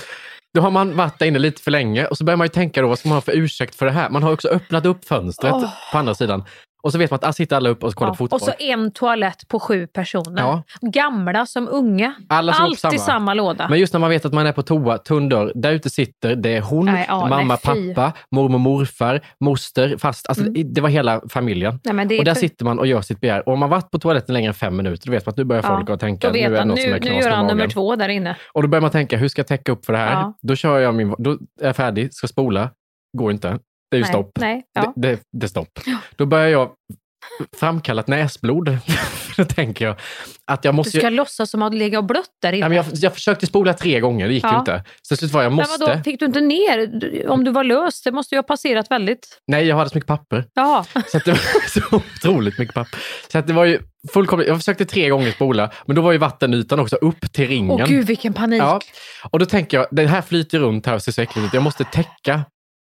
[SPEAKER 3] Då har man varit där inne lite för länge och så börjar man ju tänka då, vad ska man ha för ursäkt för det här? Man har också öppnat upp fönstret
[SPEAKER 2] Åh.
[SPEAKER 3] på andra sidan. Och så vet man att ah, sitter alla upp och kollar
[SPEAKER 2] Ja.
[SPEAKER 3] på fotboll.
[SPEAKER 2] Och så en toalett på sju personer.
[SPEAKER 3] Ja.
[SPEAKER 2] Gamla som unga.
[SPEAKER 3] Alla som går på
[SPEAKER 2] Alltid
[SPEAKER 3] samma.
[SPEAKER 2] samma. låda.
[SPEAKER 3] Men just när man vet att man är på toa, tunn dörr, där ute sitter det är hon,
[SPEAKER 2] Nej, ja,
[SPEAKER 3] mamma,
[SPEAKER 2] nej,
[SPEAKER 3] pappa, mormor, morfar, moster, fast alltså,
[SPEAKER 2] Mm.
[SPEAKER 3] det var hela familjen.
[SPEAKER 2] Nej, är
[SPEAKER 3] och där
[SPEAKER 2] för-
[SPEAKER 3] sitter man och gör sitt begär. Och om man varit på toaletten längre än fem minuter, då vet man att nu börjar folk att tänka,
[SPEAKER 2] Då
[SPEAKER 3] nu är
[SPEAKER 2] vet
[SPEAKER 3] det
[SPEAKER 2] han,
[SPEAKER 3] något som
[SPEAKER 2] nu,
[SPEAKER 3] är
[SPEAKER 2] nu gör han nummer två där inne.
[SPEAKER 3] Och då börjar man tänka, hur ska jag täcka upp för det här? Då kör jag min, då är jag färdig, ska spola, går inte. Det är ju
[SPEAKER 2] Nej,
[SPEAKER 3] stopp.
[SPEAKER 2] nej, ja.
[SPEAKER 3] det, det, det är stopp. Då börjar jag framkalla ett näsblod. då tänker jag att jag
[SPEAKER 2] Du
[SPEAKER 3] måste...
[SPEAKER 2] ska låtsas som att ligga och blött där inne.
[SPEAKER 3] Nej, men jag, jag försökte spola tre gånger, det gick ju
[SPEAKER 2] Ja.
[SPEAKER 3] inte. Så slut var jag
[SPEAKER 2] Men
[SPEAKER 3] måste.
[SPEAKER 2] vadå, fick du inte ner? Du- Om du var lös, det måste ju ha passerat väldigt...
[SPEAKER 3] Nej, jag hade så mycket papper.
[SPEAKER 2] Jaha.
[SPEAKER 3] Så det var så otroligt mycket papper. Så att det var ju fullkomligt, jag försökte tre gånger spola, men då var ju vattenytan också upp till ringen.
[SPEAKER 2] Åh gud vilken panik.
[SPEAKER 3] Ja, och då tänker jag, det här flyter runt här och ser så äckligt ut. Jag måste täcka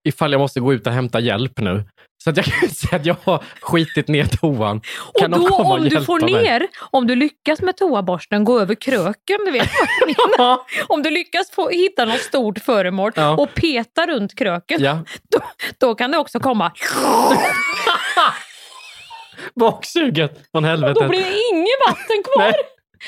[SPEAKER 3] ifall jag måste gå ut och hämta hjälp nu. Så att jag kan säga att jag har skitit ner toan.
[SPEAKER 2] Och
[SPEAKER 3] Kan någon
[SPEAKER 2] då
[SPEAKER 3] komma och
[SPEAKER 2] om du
[SPEAKER 3] hjälpa
[SPEAKER 2] får
[SPEAKER 3] mig?
[SPEAKER 2] ner, om du lyckas med toaborsten gå över kröken, du vet menar. Om du lyckas få, hitta något stort föremål
[SPEAKER 3] Ja.
[SPEAKER 2] och peta runt kröken,
[SPEAKER 3] Ja.
[SPEAKER 2] då, då kan det också komma...
[SPEAKER 3] Baksuget från
[SPEAKER 2] Och
[SPEAKER 3] helvetet.
[SPEAKER 2] då blir det inget vatten kvar.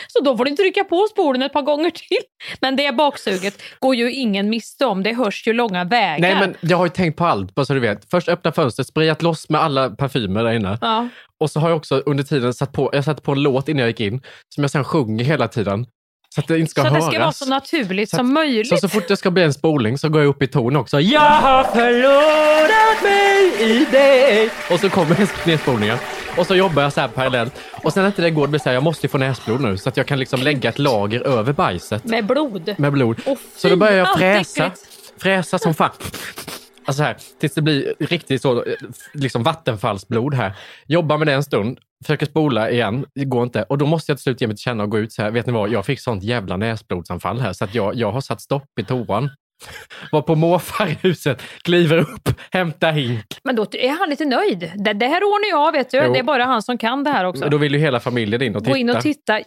[SPEAKER 2] Så då får du trycka på spolen ett par gånger till. Men det baksuget går ju ingen miste om. Det hörs ju långa vägar.
[SPEAKER 3] Nej, men jag har ju tänkt på allt, bara så du vet. Först öppna fönstret, sprayat loss med alla parfymer där inne.
[SPEAKER 2] Ja.
[SPEAKER 3] Och så har jag också under tiden satt på, jag satte på en låt innan jag gick in, som jag sen sjunger hela tiden. Så att det inte ska
[SPEAKER 2] Så att det
[SPEAKER 3] höras.
[SPEAKER 2] ska vara så naturligt
[SPEAKER 3] Så att-
[SPEAKER 2] som möjligt.
[SPEAKER 3] Så, så fort det ska bli en spolning så går jag upp i ton också. Jag har förlorat mig i dig. Och så kommer nedspolningen. Och så jobbar jag så här parallellt. Och sen när inte det går, det blir så här, jag måste ju få näsblod nu. Så att jag kan liksom lägga ett lager över bajset
[SPEAKER 2] Med blod.
[SPEAKER 3] med blod.
[SPEAKER 2] Åh,
[SPEAKER 3] så då börjar jag fräsa. Fräsa som fan. Alltså så här, tills det blir riktigt så, liksom vattenfallsblod här. Jobbar med det en stund, försöker spola igen, det går inte. Och då måste jag till slut ge mig till känna och gå ut så här, vet ni vad, jag fick sånt jävla näsblodsanfall här så att jag, jag har satt stopp i toan. Var på morfar i huset, kliver upp, hämtar hink.
[SPEAKER 2] Men då är han lite nöjd. Det, det här ordnar jag vet du.
[SPEAKER 3] Jo.
[SPEAKER 2] Det är bara han som kan det här också.
[SPEAKER 3] Och då vill ju hela familjen in och titta.
[SPEAKER 2] Gå in och titta.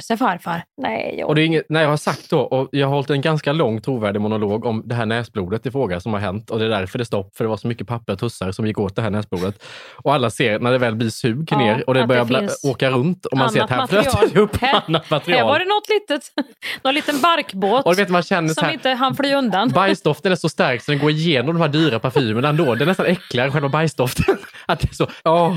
[SPEAKER 2] Sig farfar? Nej, jag...
[SPEAKER 3] Och det är inget, när jag har sagt då, och jag har hållit en ganska lång trovärdig monolog om det här näsblodet i fråga som har hänt och det är därför det är stopp, för det var så mycket papper och tussar som gick åt det här näsblodet. Och alla ser när det väl blir sug
[SPEAKER 2] Ja,
[SPEAKER 3] ner och det börjar
[SPEAKER 2] det
[SPEAKER 3] bla- åka runt och man ser att här flöt upp
[SPEAKER 2] Här-
[SPEAKER 3] annat material.
[SPEAKER 2] Här var det något litet, någon liten barkbåt
[SPEAKER 3] Och vet, man känner så
[SPEAKER 2] som
[SPEAKER 3] här-
[SPEAKER 2] inte han fly undan.
[SPEAKER 3] Bajsdoften är så stark så den går igenom de här dyra parfymerna ändå. Det är nästan äckligare än själva bajsdoften. Att det är så, åh,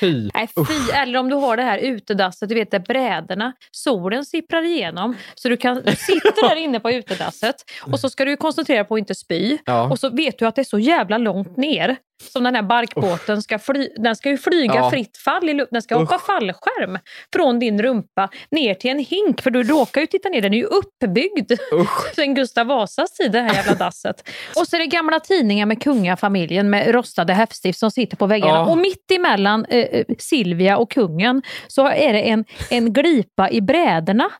[SPEAKER 3] fy.
[SPEAKER 2] Nej, fy. Eller om du har det här utedasset, du vet där brädorna, solen sipprar igenom. Så du kan du sitter där inne på utedasset och så ska du koncentrera på att inte spy.
[SPEAKER 3] Ja.
[SPEAKER 2] Och så vet du att det är så jävla långt ner som den här barkbåten ska fly, den ska ju flyga
[SPEAKER 3] Ja.
[SPEAKER 2] fritt fall i luften. Den ska
[SPEAKER 3] Usch.
[SPEAKER 2] hoppa fallskärm från din rumpa ner till en hink. För du råkar ju titta ner, den är ju uppbyggd sen Gustav Vasas tid det här jävla dasset. Och så är det gamla tidningar med kungafamiljen med rostade häftstift som sitter på väggarna.
[SPEAKER 3] Ja.
[SPEAKER 2] Och mitt emellan eh, eh, Silvia och kungen så är det en, en glipa i brädorna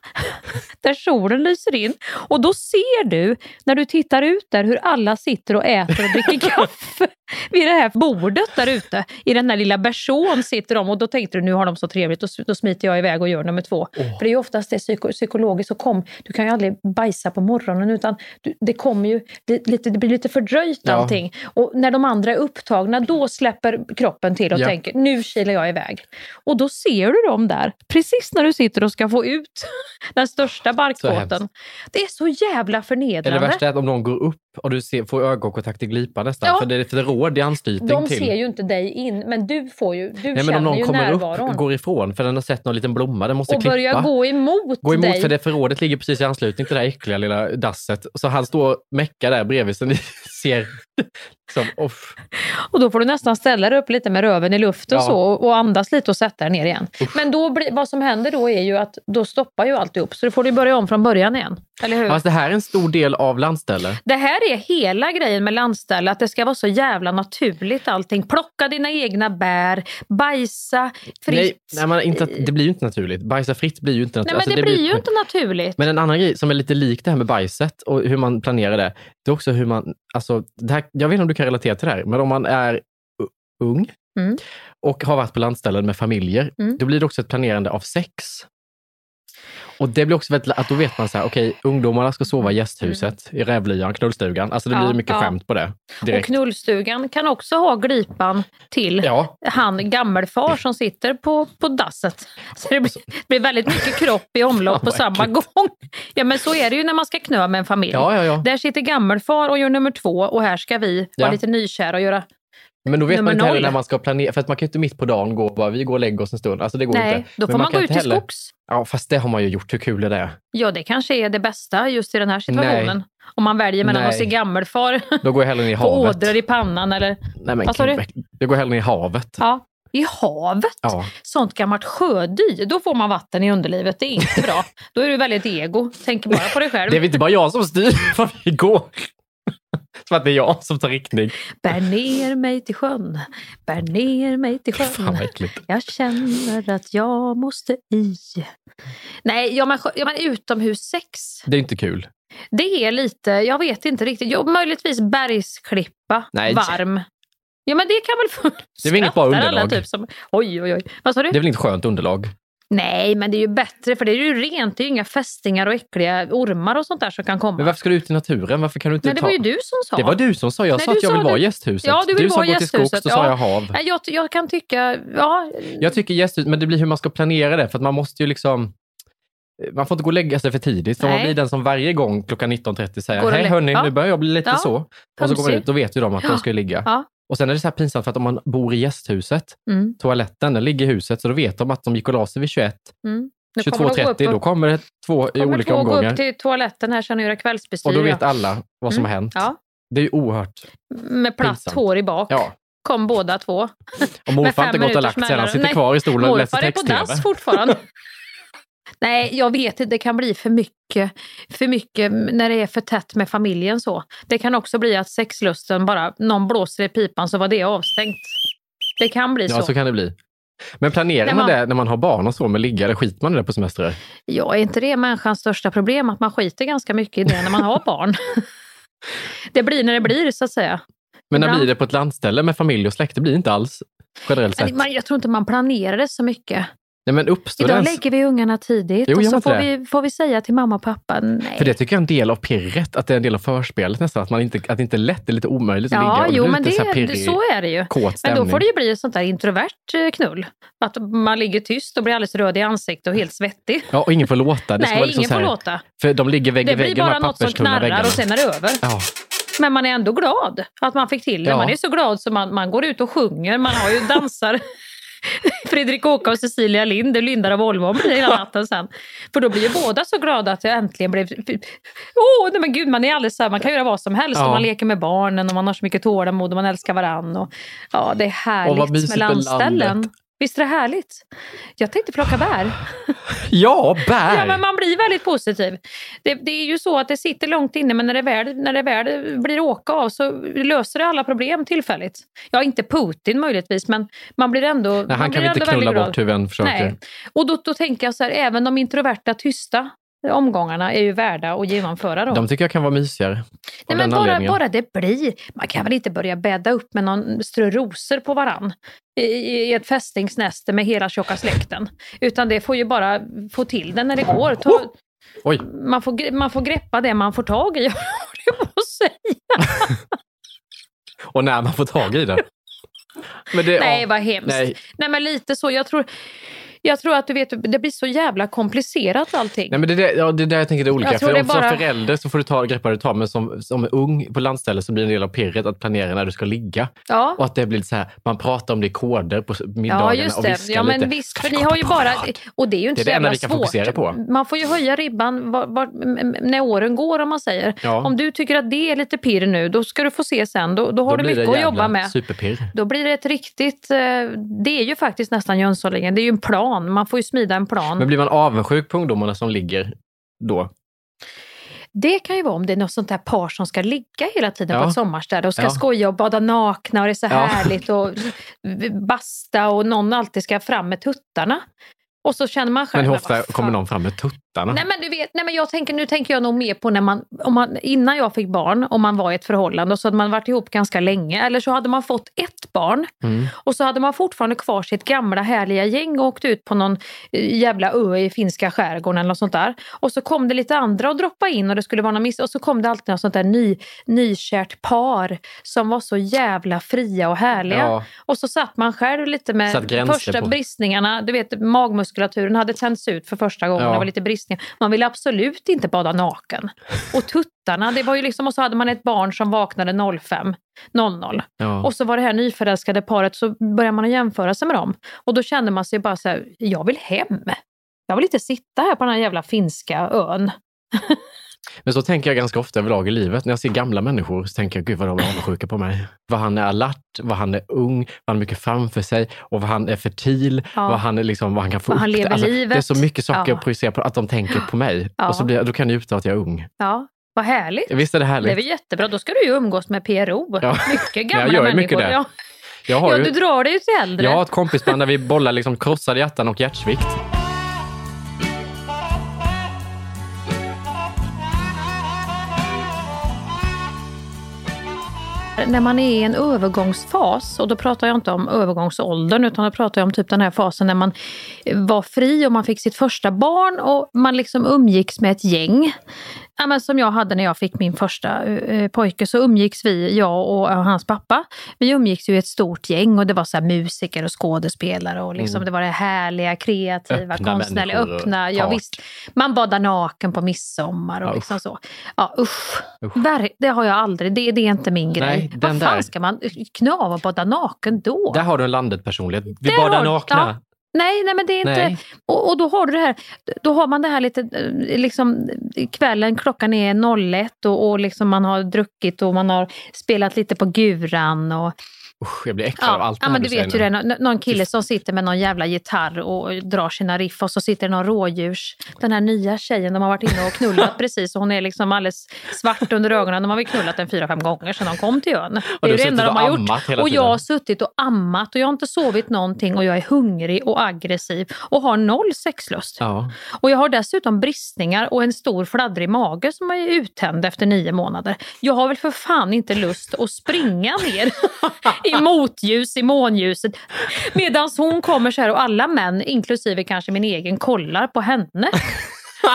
[SPEAKER 2] där solen lyser in. Och då ser du när du tittar ut där hur alla sitter och äter och dricker kaffe vid det här bordet där ute. I den där lilla bersån sitter de och då tänkte du nu har de så trevligt och då smiter jag iväg och gör nummer två. För det är ju oftast det psyko- psykologiskt kom, du kan ju aldrig bajsa på morgonen utan du, det kommer ju det, lite, det blir lite fördröjt
[SPEAKER 3] Ja.
[SPEAKER 2] allting. Och när de andra är upptagna då släpper kroppen till och
[SPEAKER 3] Ja.
[SPEAKER 2] tänker nu kilar jag iväg. Och då ser du dem där precis när du sitter och ska få ut den största barkbåten. Det är så jävla
[SPEAKER 3] Eller
[SPEAKER 2] förnedrande.
[SPEAKER 3] det värsta är att om någon går upp och du ser, får ögonkontakt i glipan nästan,
[SPEAKER 2] Ja.
[SPEAKER 3] för det är för råd i anslutning
[SPEAKER 2] De
[SPEAKER 3] till...
[SPEAKER 2] ser ju inte dig in, men du får ju, du
[SPEAKER 3] Nej, men om någon
[SPEAKER 2] ju
[SPEAKER 3] kommer
[SPEAKER 2] närvaron.
[SPEAKER 3] upp, går ifrån för den har sett någon liten blomma, den måste
[SPEAKER 2] och
[SPEAKER 3] klippa.
[SPEAKER 2] börjar gå emot,
[SPEAKER 3] Gå emot
[SPEAKER 2] dig.
[SPEAKER 3] för det förrådet ligger precis i anslutning till det här äckliga lilla dasset. Så han står och meckar där bredvid så ni ser. Som, off.
[SPEAKER 2] Och då får du nästan ställa dig upp lite med röven i luften
[SPEAKER 3] Ja.
[SPEAKER 2] så och, och andas lite och sätta dig ner igen. Men då blir, vad som händer då är ju att då stoppar ju alltihop så då får du börja om från början igen. Eller hur?
[SPEAKER 3] Fast det här är en stor del av landställe.
[SPEAKER 2] Det här är hela grejen med landställe, att det ska vara så jävla naturligt allting. Plocka dina egna bär, bajsa fritt.
[SPEAKER 3] Nej, nej inte, det blir ju inte naturligt. Bajsa fritt blir ju inte
[SPEAKER 2] Nej,
[SPEAKER 3] naturligt.
[SPEAKER 2] men
[SPEAKER 3] Alltså,
[SPEAKER 2] det, blir ju inte naturligt.
[SPEAKER 3] Men en annan grej som är lite lik det här med bajset och hur man planerar det, det är också hur man, alltså, det här, jag vet inte om du kan relatera till det här, men om man är ung
[SPEAKER 2] Mm.
[SPEAKER 3] och har varit på landställen med familjer,
[SPEAKER 2] Mm.
[SPEAKER 3] då blir det också ett planerande av sex. Och det blir också väldigt, att då vet man så här, okej, ungdomarna ska sova i gästhuset, i rävlyan, knullstugan. Alltså det
[SPEAKER 2] Ja,
[SPEAKER 3] blir mycket
[SPEAKER 2] ja.
[SPEAKER 3] skämt på det.
[SPEAKER 2] Och
[SPEAKER 3] Direkt.
[SPEAKER 2] knullstugan kan också ha glipan till
[SPEAKER 3] Ja.
[SPEAKER 2] han gammelfar som sitter på, på dasset. Så det blir, blir väldigt mycket kropp i omlopp på samma
[SPEAKER 3] äckligt.
[SPEAKER 2] gång. Ja men så är det ju när man ska knö med en familj.
[SPEAKER 3] Ja, ja, ja.
[SPEAKER 2] Där sitter gammelfar och gör nummer två och här ska vi
[SPEAKER 3] Ja.
[SPEAKER 2] vara lite nykära och göra...
[SPEAKER 3] Men då vet
[SPEAKER 2] Nummer
[SPEAKER 3] man inte heller
[SPEAKER 2] noll.
[SPEAKER 3] när man ska planera, för att man kan ju inte mitt på dagen gå och bara, vi går och lägger oss en stund. Alltså det går
[SPEAKER 2] Nej,
[SPEAKER 3] inte.
[SPEAKER 2] då
[SPEAKER 3] Men
[SPEAKER 2] får man,
[SPEAKER 3] kan
[SPEAKER 2] gå ut
[SPEAKER 3] inte
[SPEAKER 2] i
[SPEAKER 3] heller-
[SPEAKER 2] skogs.
[SPEAKER 3] Ja, fast det har man ju gjort. Hur kul är det?
[SPEAKER 2] Ja det kanske är det bästa just i den här situationen.
[SPEAKER 3] Nej.
[SPEAKER 2] Om man väljer mellan
[SPEAKER 3] Nej.
[SPEAKER 2] att se gammelfar
[SPEAKER 3] Då går jag hellre ner i havet.
[SPEAKER 2] ådror i pannan eller...
[SPEAKER 3] Nej, men
[SPEAKER 2] Vad sa du?
[SPEAKER 3] Jag går hellre ner i havet.
[SPEAKER 2] Ja, i havet.
[SPEAKER 3] Ja.
[SPEAKER 2] Sånt gammalt sjödy, då får man vatten i underlivet. Det är inte bra. Då är du väldigt ego. Tänker bara på dig själv.
[SPEAKER 3] Det är väl inte bara jag som styr var vi går. Som att det är jag som tar riktning.
[SPEAKER 2] Bär ner mig till sjön, bär ner mig till
[SPEAKER 3] Fan
[SPEAKER 2] sjön.
[SPEAKER 3] äckligt.
[SPEAKER 2] Jag känner att jag måste i. Nej, men, sjö- ja, men utomhussex,
[SPEAKER 3] Det är inte kul.
[SPEAKER 2] det är lite, jag vet inte riktigt. Jo, möjligtvis bergsklippa,
[SPEAKER 3] Nej.
[SPEAKER 2] varm. Ja men det kan väl...
[SPEAKER 3] Det är väl inget bra
[SPEAKER 2] alla
[SPEAKER 3] underlag.
[SPEAKER 2] Typ som, oj oj oj. Vad sa du?
[SPEAKER 3] Det är väl inte skönt underlag?
[SPEAKER 2] Nej, men det är ju bättre för det är ju rent. Det är ju inga fästingar och äckliga ormar och sånt där som kan komma.
[SPEAKER 3] Men varför ska du ut i naturen? Varför kan du inte
[SPEAKER 2] Nej, det
[SPEAKER 3] ta...
[SPEAKER 2] var ju du som sa.
[SPEAKER 3] Det var du som sa. Jag
[SPEAKER 2] Nej,
[SPEAKER 3] sa
[SPEAKER 2] du
[SPEAKER 3] att jag
[SPEAKER 2] sa
[SPEAKER 3] vill vara i gästhuset.
[SPEAKER 2] Ja, du vill
[SPEAKER 3] sa
[SPEAKER 2] vara i
[SPEAKER 3] gå till skogs, då sa
[SPEAKER 2] Ja.
[SPEAKER 3] jag hav.
[SPEAKER 2] Nej, Jag, jag kan tycka, ja,
[SPEAKER 3] Jag tycker gästhus, men det blir hur man ska planera det. För att man måste ju liksom... Man får inte gå och lägga sig för tidigt. För man blir den som varje gång klockan 19.30 säger hej hörni,
[SPEAKER 2] Ja.
[SPEAKER 3] nu börjar jag bli lite
[SPEAKER 2] Ja.
[SPEAKER 3] så. Och så går man ut, då vet ju de att de ska ligga. Och sen är det så här pinsamt för att om man bor i gästhuset,
[SPEAKER 2] Mm.
[SPEAKER 3] toaletten den ligger i huset, så då vet de att de gick och la sig vid 21,
[SPEAKER 2] Mm. Nu kommer de gå upp
[SPEAKER 3] 22.30,
[SPEAKER 2] och-
[SPEAKER 3] då kommer det två i
[SPEAKER 2] kommer
[SPEAKER 3] olika
[SPEAKER 2] två gå
[SPEAKER 3] omgångar.
[SPEAKER 2] upp till toaletten här sen och göra kvällsbestyr.
[SPEAKER 3] Och då vet alla vad som
[SPEAKER 2] Mm.
[SPEAKER 3] har hänt.
[SPEAKER 2] Ja,
[SPEAKER 3] Det är ju oerhört.
[SPEAKER 2] med platt
[SPEAKER 3] Pinsamt.
[SPEAKER 2] hår i bak.
[SPEAKER 3] Ja.
[SPEAKER 2] Kom båda två.
[SPEAKER 3] Och morfar har inte gått och lagt sig, han sitter kvar i stolen och läser
[SPEAKER 2] Morfar är på
[SPEAKER 3] text-tv.
[SPEAKER 2] dass fortfarande. Nej, jag vet inte. Det kan bli för mycket, för mycket när det är för tätt med familjen så. Det kan också bli att sexlusten bara, någon blåser i pipan så var det avstängt. Det kan bli
[SPEAKER 3] Ja,
[SPEAKER 2] så.
[SPEAKER 3] så kan det bli. Men planerar man
[SPEAKER 2] man-
[SPEAKER 3] det när man har barn och så med ligga, eller skiter man i det på semester?
[SPEAKER 2] Ja, är inte det människans största problem? Att man skiter ganska mycket i det när man har barn. det blir när det blir så att säga.
[SPEAKER 3] Men när blir det på ett landställe med familj och släkt? Det blir inte alls generellt sett.
[SPEAKER 2] Jag tror inte man planerar det så mycket.
[SPEAKER 3] Nej, men uppstår det
[SPEAKER 2] Idag
[SPEAKER 3] ens...
[SPEAKER 2] lägger vi ungarna tidigt
[SPEAKER 3] Jo,
[SPEAKER 2] och så får
[SPEAKER 3] det.
[SPEAKER 2] vi, får vi säga till mamma och pappa nej.
[SPEAKER 3] För det tycker jag är en del av pirret, att det är en del av förspelet nästan. Att, man inte, att det inte är lätt, det är lite omöjligt att ligga.
[SPEAKER 2] Ja,
[SPEAKER 3] och
[SPEAKER 2] jo
[SPEAKER 3] blir
[SPEAKER 2] men
[SPEAKER 3] lite så,
[SPEAKER 2] det,
[SPEAKER 3] pirrig,
[SPEAKER 2] så är det ju. Men då får det ju bli ett sånt där introvert eh, knull. Att man ligger tyst och blir alldeles röd i ansiktet och helt svettig.
[SPEAKER 3] Ja, och ingen får låta. Det
[SPEAKER 2] Nej,
[SPEAKER 3] liksom
[SPEAKER 2] ingen
[SPEAKER 3] så här,
[SPEAKER 2] får låta.
[SPEAKER 3] För de ligger vägg i
[SPEAKER 2] Det
[SPEAKER 3] vägg,
[SPEAKER 2] blir
[SPEAKER 3] de här
[SPEAKER 2] bara något som knarrar
[SPEAKER 3] väggarna.
[SPEAKER 2] och sen är det över.
[SPEAKER 3] Ja.
[SPEAKER 2] Men man är ändå glad att man fick till det.
[SPEAKER 3] Ja.
[SPEAKER 2] Man är så glad så man, man går ut och sjunger. Man har ju dansar. Fredrik Åka och Cecilia Lind, det lindar av Volvo hela natten sen. För då blir ju båda så glada att jag äntligen blev... Åh, nej men gud, man är alldeles så här, man kan göra vad som helst.
[SPEAKER 3] Ja.
[SPEAKER 2] Och man leker med barnen och man har så mycket tålamod och man älskar varann. Och, ja, det är härligt med
[SPEAKER 3] med
[SPEAKER 2] landställen.
[SPEAKER 3] landet.
[SPEAKER 2] Visst är det härligt? Jag tänkte plocka bär.
[SPEAKER 3] Ja, bär!
[SPEAKER 2] Ja, men man blir väldigt positiv. Det, det är ju så att det sitter långt inne men när det väl, när det väl blir åka av så löser det alla problem tillfälligt. Ja, inte Putin möjligtvis men man blir ändå
[SPEAKER 3] Nej, han kan vi inte knulla bort hur vi än försöker.
[SPEAKER 2] Nej. Och då, då tänker jag så här, även de introverta tysta omgångarna är ju värda att genomföra. Då.
[SPEAKER 3] De tycker jag kan vara mysigare.
[SPEAKER 2] Nej, men
[SPEAKER 3] den
[SPEAKER 2] bara, bara det blir. Man kan väl inte börja bädda upp med någon strö rosor på varann i, i ett fästingsnäste med hela tjocka släkten. Utan det får ju bara få till det när det går. Ta,
[SPEAKER 3] Oj.
[SPEAKER 2] man, får, man får greppa det man får tag i, jag på säga.
[SPEAKER 3] Och när man får tag i det. Det
[SPEAKER 2] Nej, vad hemskt.
[SPEAKER 3] Nej.
[SPEAKER 2] Nej. men lite så. Jag tror, jag tror att du vet, det blir så jävla komplicerat allting.
[SPEAKER 3] Nej, men det, är det, ja, det är där jag tänker det är olika.
[SPEAKER 2] Jag
[SPEAKER 3] För
[SPEAKER 2] det
[SPEAKER 3] om,
[SPEAKER 2] bara-
[SPEAKER 3] Som förälder så får du ta greppa du tar, men som, som ung på landställe så blir det en del av pirret att planera när du ska ligga.
[SPEAKER 2] Ja.
[SPEAKER 3] Och att det blir lite så här, man pratar om det i koder på middagarna
[SPEAKER 2] Ja, just
[SPEAKER 3] och
[SPEAKER 2] det.
[SPEAKER 3] viskar
[SPEAKER 2] Ja, men
[SPEAKER 3] lite.
[SPEAKER 2] visst, för ni har ju bara... Och det är ju inte
[SPEAKER 3] Det är
[SPEAKER 2] så
[SPEAKER 3] det
[SPEAKER 2] jävla
[SPEAKER 3] vi kan
[SPEAKER 2] svårt.
[SPEAKER 3] fokusera på.
[SPEAKER 2] Man får ju höja ribban var, var, när åren går, om man säger.
[SPEAKER 3] Ja.
[SPEAKER 2] Om du tycker att det är lite pirr nu, då ska du få se sen. Då, då har
[SPEAKER 3] Då
[SPEAKER 2] du
[SPEAKER 3] det
[SPEAKER 2] mycket att jobba med.
[SPEAKER 3] Superpirr.
[SPEAKER 2] Då blir det ett riktigt... eh, Det är ju faktiskt nästan Jönssonligan. Det är ju en plan. Man får ju smida en plan.
[SPEAKER 3] Men blir man avundsjuk på ungdomarna som ligger då?
[SPEAKER 2] Det kan ju vara om det är något sånt där par som ska ligga hela tiden
[SPEAKER 3] Ja.
[SPEAKER 2] på ett sommarställe och ska
[SPEAKER 3] Ja.
[SPEAKER 2] skoja och bada nakna och det är så
[SPEAKER 3] Ja.
[SPEAKER 2] härligt och basta och någon alltid ska fram med tuttarna. Och så känner man själv...
[SPEAKER 3] Men hur
[SPEAKER 2] "Men
[SPEAKER 3] ofta
[SPEAKER 2] vad fan."
[SPEAKER 3] kommer någon fram med tuttarna? Tuttarna.
[SPEAKER 2] Nej men du vet, nej, men jag tänker, nu tänker jag nog mer på när man, om man, innan jag fick barn, om man var i ett förhållande och så hade man varit ihop ganska länge. Eller så hade man fått ett barn
[SPEAKER 3] Mm.
[SPEAKER 2] och så hade man fortfarande kvar sitt gamla härliga gäng och åkt ut på någon eh, jävla ö i finska skärgården eller något sånt där. Och så kom det lite andra och droppa in och det skulle vara någon miss och så kom det alltid något sånt där ny, nykärt par som var så jävla fria och härliga.
[SPEAKER 3] Ja.
[SPEAKER 2] Och så satt man själv lite med första
[SPEAKER 3] på.
[SPEAKER 2] bristningarna. Du vet magmuskulaturen hade tänts ut för första gången.
[SPEAKER 3] Ja.
[SPEAKER 2] Det var lite bristningar. Man ville absolut inte bada naken. Och tuttarna, det var ju liksom, och så hade man ett barn som vaknade 05.00.
[SPEAKER 3] Ja.
[SPEAKER 2] Och så var det här nyförälskade paret, så började man jämföra sig med dem. Och då kände man sig bara så här, jag vill hem. Jag vill inte sitta här på den här jävla finska ön.
[SPEAKER 3] Men så tänker jag ganska ofta överlag i livet. När jag ser gamla människor så tänker jag, gud vad de är avundsjuka på mig. Vad han är alert, vad han är ung, vad han har mycket framför sig och vad han är fertil,
[SPEAKER 2] Ja.
[SPEAKER 3] vad han, är liksom, vad han kan få
[SPEAKER 2] Vad han
[SPEAKER 3] upp.
[SPEAKER 2] lever
[SPEAKER 3] Alltså,
[SPEAKER 2] livet.
[SPEAKER 3] Det är så mycket saker
[SPEAKER 2] Ja.
[SPEAKER 3] att projicera på, att de tänker på mig.
[SPEAKER 2] Ja.
[SPEAKER 3] Och så blir, då kan jag njuta av att jag är ung.
[SPEAKER 2] Ja, vad härligt.
[SPEAKER 3] Visst är det härligt?
[SPEAKER 2] Det är väl jättebra, då ska du ju umgås med PRO.
[SPEAKER 3] Ja.
[SPEAKER 2] Mycket gamla
[SPEAKER 3] jag gör
[SPEAKER 2] människor.
[SPEAKER 3] mycket det.
[SPEAKER 2] Ja.
[SPEAKER 3] Jag har
[SPEAKER 2] ja,
[SPEAKER 3] ju,
[SPEAKER 2] du drar dig ju till äldre.
[SPEAKER 3] jag har ett kompisband där vi bollar liksom krossade hjärtan och hjärtsvikt.
[SPEAKER 2] När man är i en övergångsfas, och då pratar jag inte om övergångsåldern utan då pratar jag om typ den här fasen när man var fri och man fick sitt första barn och man liksom umgicks med ett gäng. Ja, men som jag hade när jag fick min första eh, pojke så umgicks vi, jag och, och hans pappa. Vi umgicks ju i ett stort gäng och det var så musiker och skådespelare och liksom,
[SPEAKER 3] Mm.
[SPEAKER 2] det var det härliga, kreativa,
[SPEAKER 3] Öppna
[SPEAKER 2] konstnärliga, öppna. Ja, visst. Man badar naken på midsommar och
[SPEAKER 3] Ja,
[SPEAKER 2] liksom så. Ja, usch. Ver- det har jag aldrig, det, det är inte min grej.
[SPEAKER 3] Nej,
[SPEAKER 2] Vad fan
[SPEAKER 3] där-
[SPEAKER 2] ska man knava och bada naken då?
[SPEAKER 3] Där har du en landet personlighet. Vi
[SPEAKER 2] Där
[SPEAKER 3] badar
[SPEAKER 2] har-
[SPEAKER 3] nakna.
[SPEAKER 2] ja. Nej, nej men det är inte... Och, och då har du det här, då har man det här lite, eh, liksom kvällen, klockan är 01 och, och liksom man har druckit och man har spelat lite på guran och
[SPEAKER 3] Usch, jag blir äcklad av
[SPEAKER 2] Ja,
[SPEAKER 3] allt
[SPEAKER 2] ja
[SPEAKER 3] här
[SPEAKER 2] men
[SPEAKER 3] du
[SPEAKER 2] du vet ju
[SPEAKER 3] säger
[SPEAKER 2] det. Nå- någon kille som sitter med någon jävla gitarr och drar sina riff och så sitter det någon rådjurs... Den här nya tjejen, de har varit inne och knullat precis och hon är liksom alldeles svart under ögonen. De har väl knullat en fyra, fem gånger sedan de kom till ön. Det är det enda de har gjort. Och jag har suttit och ammat och jag har inte sovit någonting och jag är hungrig och aggressiv och har noll sexlust.
[SPEAKER 3] Ja.
[SPEAKER 2] Och jag har dessutom bristningar och en stor fladdrig mage som är uttänd efter nio månader. Jag har väl för fan inte lust att springa ner i motljus, i månljuset. Medan hon kommer så här och alla män, inklusive kanske min egen, kollar på henne.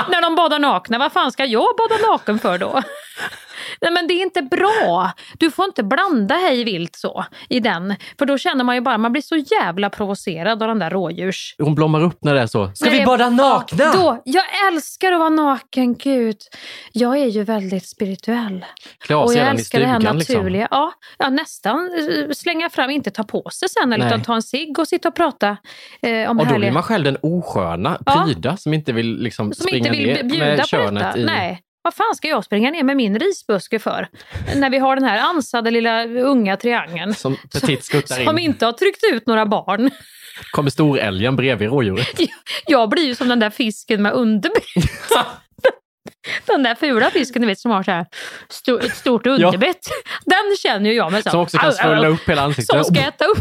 [SPEAKER 2] När de badar nakna. Vad fan ska jag bada naken för då? Nej men det är inte bra. Du får inte blanda hej vilt så i den. För då känner man ju bara, man blir så jävla provocerad av den där rådjurs...
[SPEAKER 3] Hon blommar upp när det är så. Ska
[SPEAKER 2] Nej,
[SPEAKER 3] vi bada nakna?
[SPEAKER 2] Ja, då, jag älskar att vara naken, gud. Jag är ju väldigt spirituell.
[SPEAKER 3] Klä av
[SPEAKER 2] och jag älskar det här
[SPEAKER 3] liksom.
[SPEAKER 2] naturliga. Ja, ja, nästan eh, slänga fram, inte ta på sig sen, eller, utan ta en cigg och sitta och prata eh, om
[SPEAKER 3] Och då
[SPEAKER 2] härliga...
[SPEAKER 3] blir man själv den osköna,
[SPEAKER 2] Ja.
[SPEAKER 3] pryda, som inte vill liksom
[SPEAKER 2] som
[SPEAKER 3] springa
[SPEAKER 2] inte vill
[SPEAKER 3] ner med könet i...
[SPEAKER 2] Nej. Vad fan ska jag springa ner med min risbuske för? När vi har den här ansade lilla unga triangeln.
[SPEAKER 3] Som petit skuttar
[SPEAKER 2] Som
[SPEAKER 3] in.
[SPEAKER 2] inte har tryckt ut några barn.
[SPEAKER 3] Kommer storälgen bredvid rådjuret.
[SPEAKER 2] Jag blir ju som den där fisken med underbett. Den där fula fisken du vet som har så här sto- ett stort underbett. Den känner ju jag mig som.
[SPEAKER 3] Som också kan svullna
[SPEAKER 2] au.
[SPEAKER 3] upp hela ansiktet.
[SPEAKER 2] Som ska äta upp.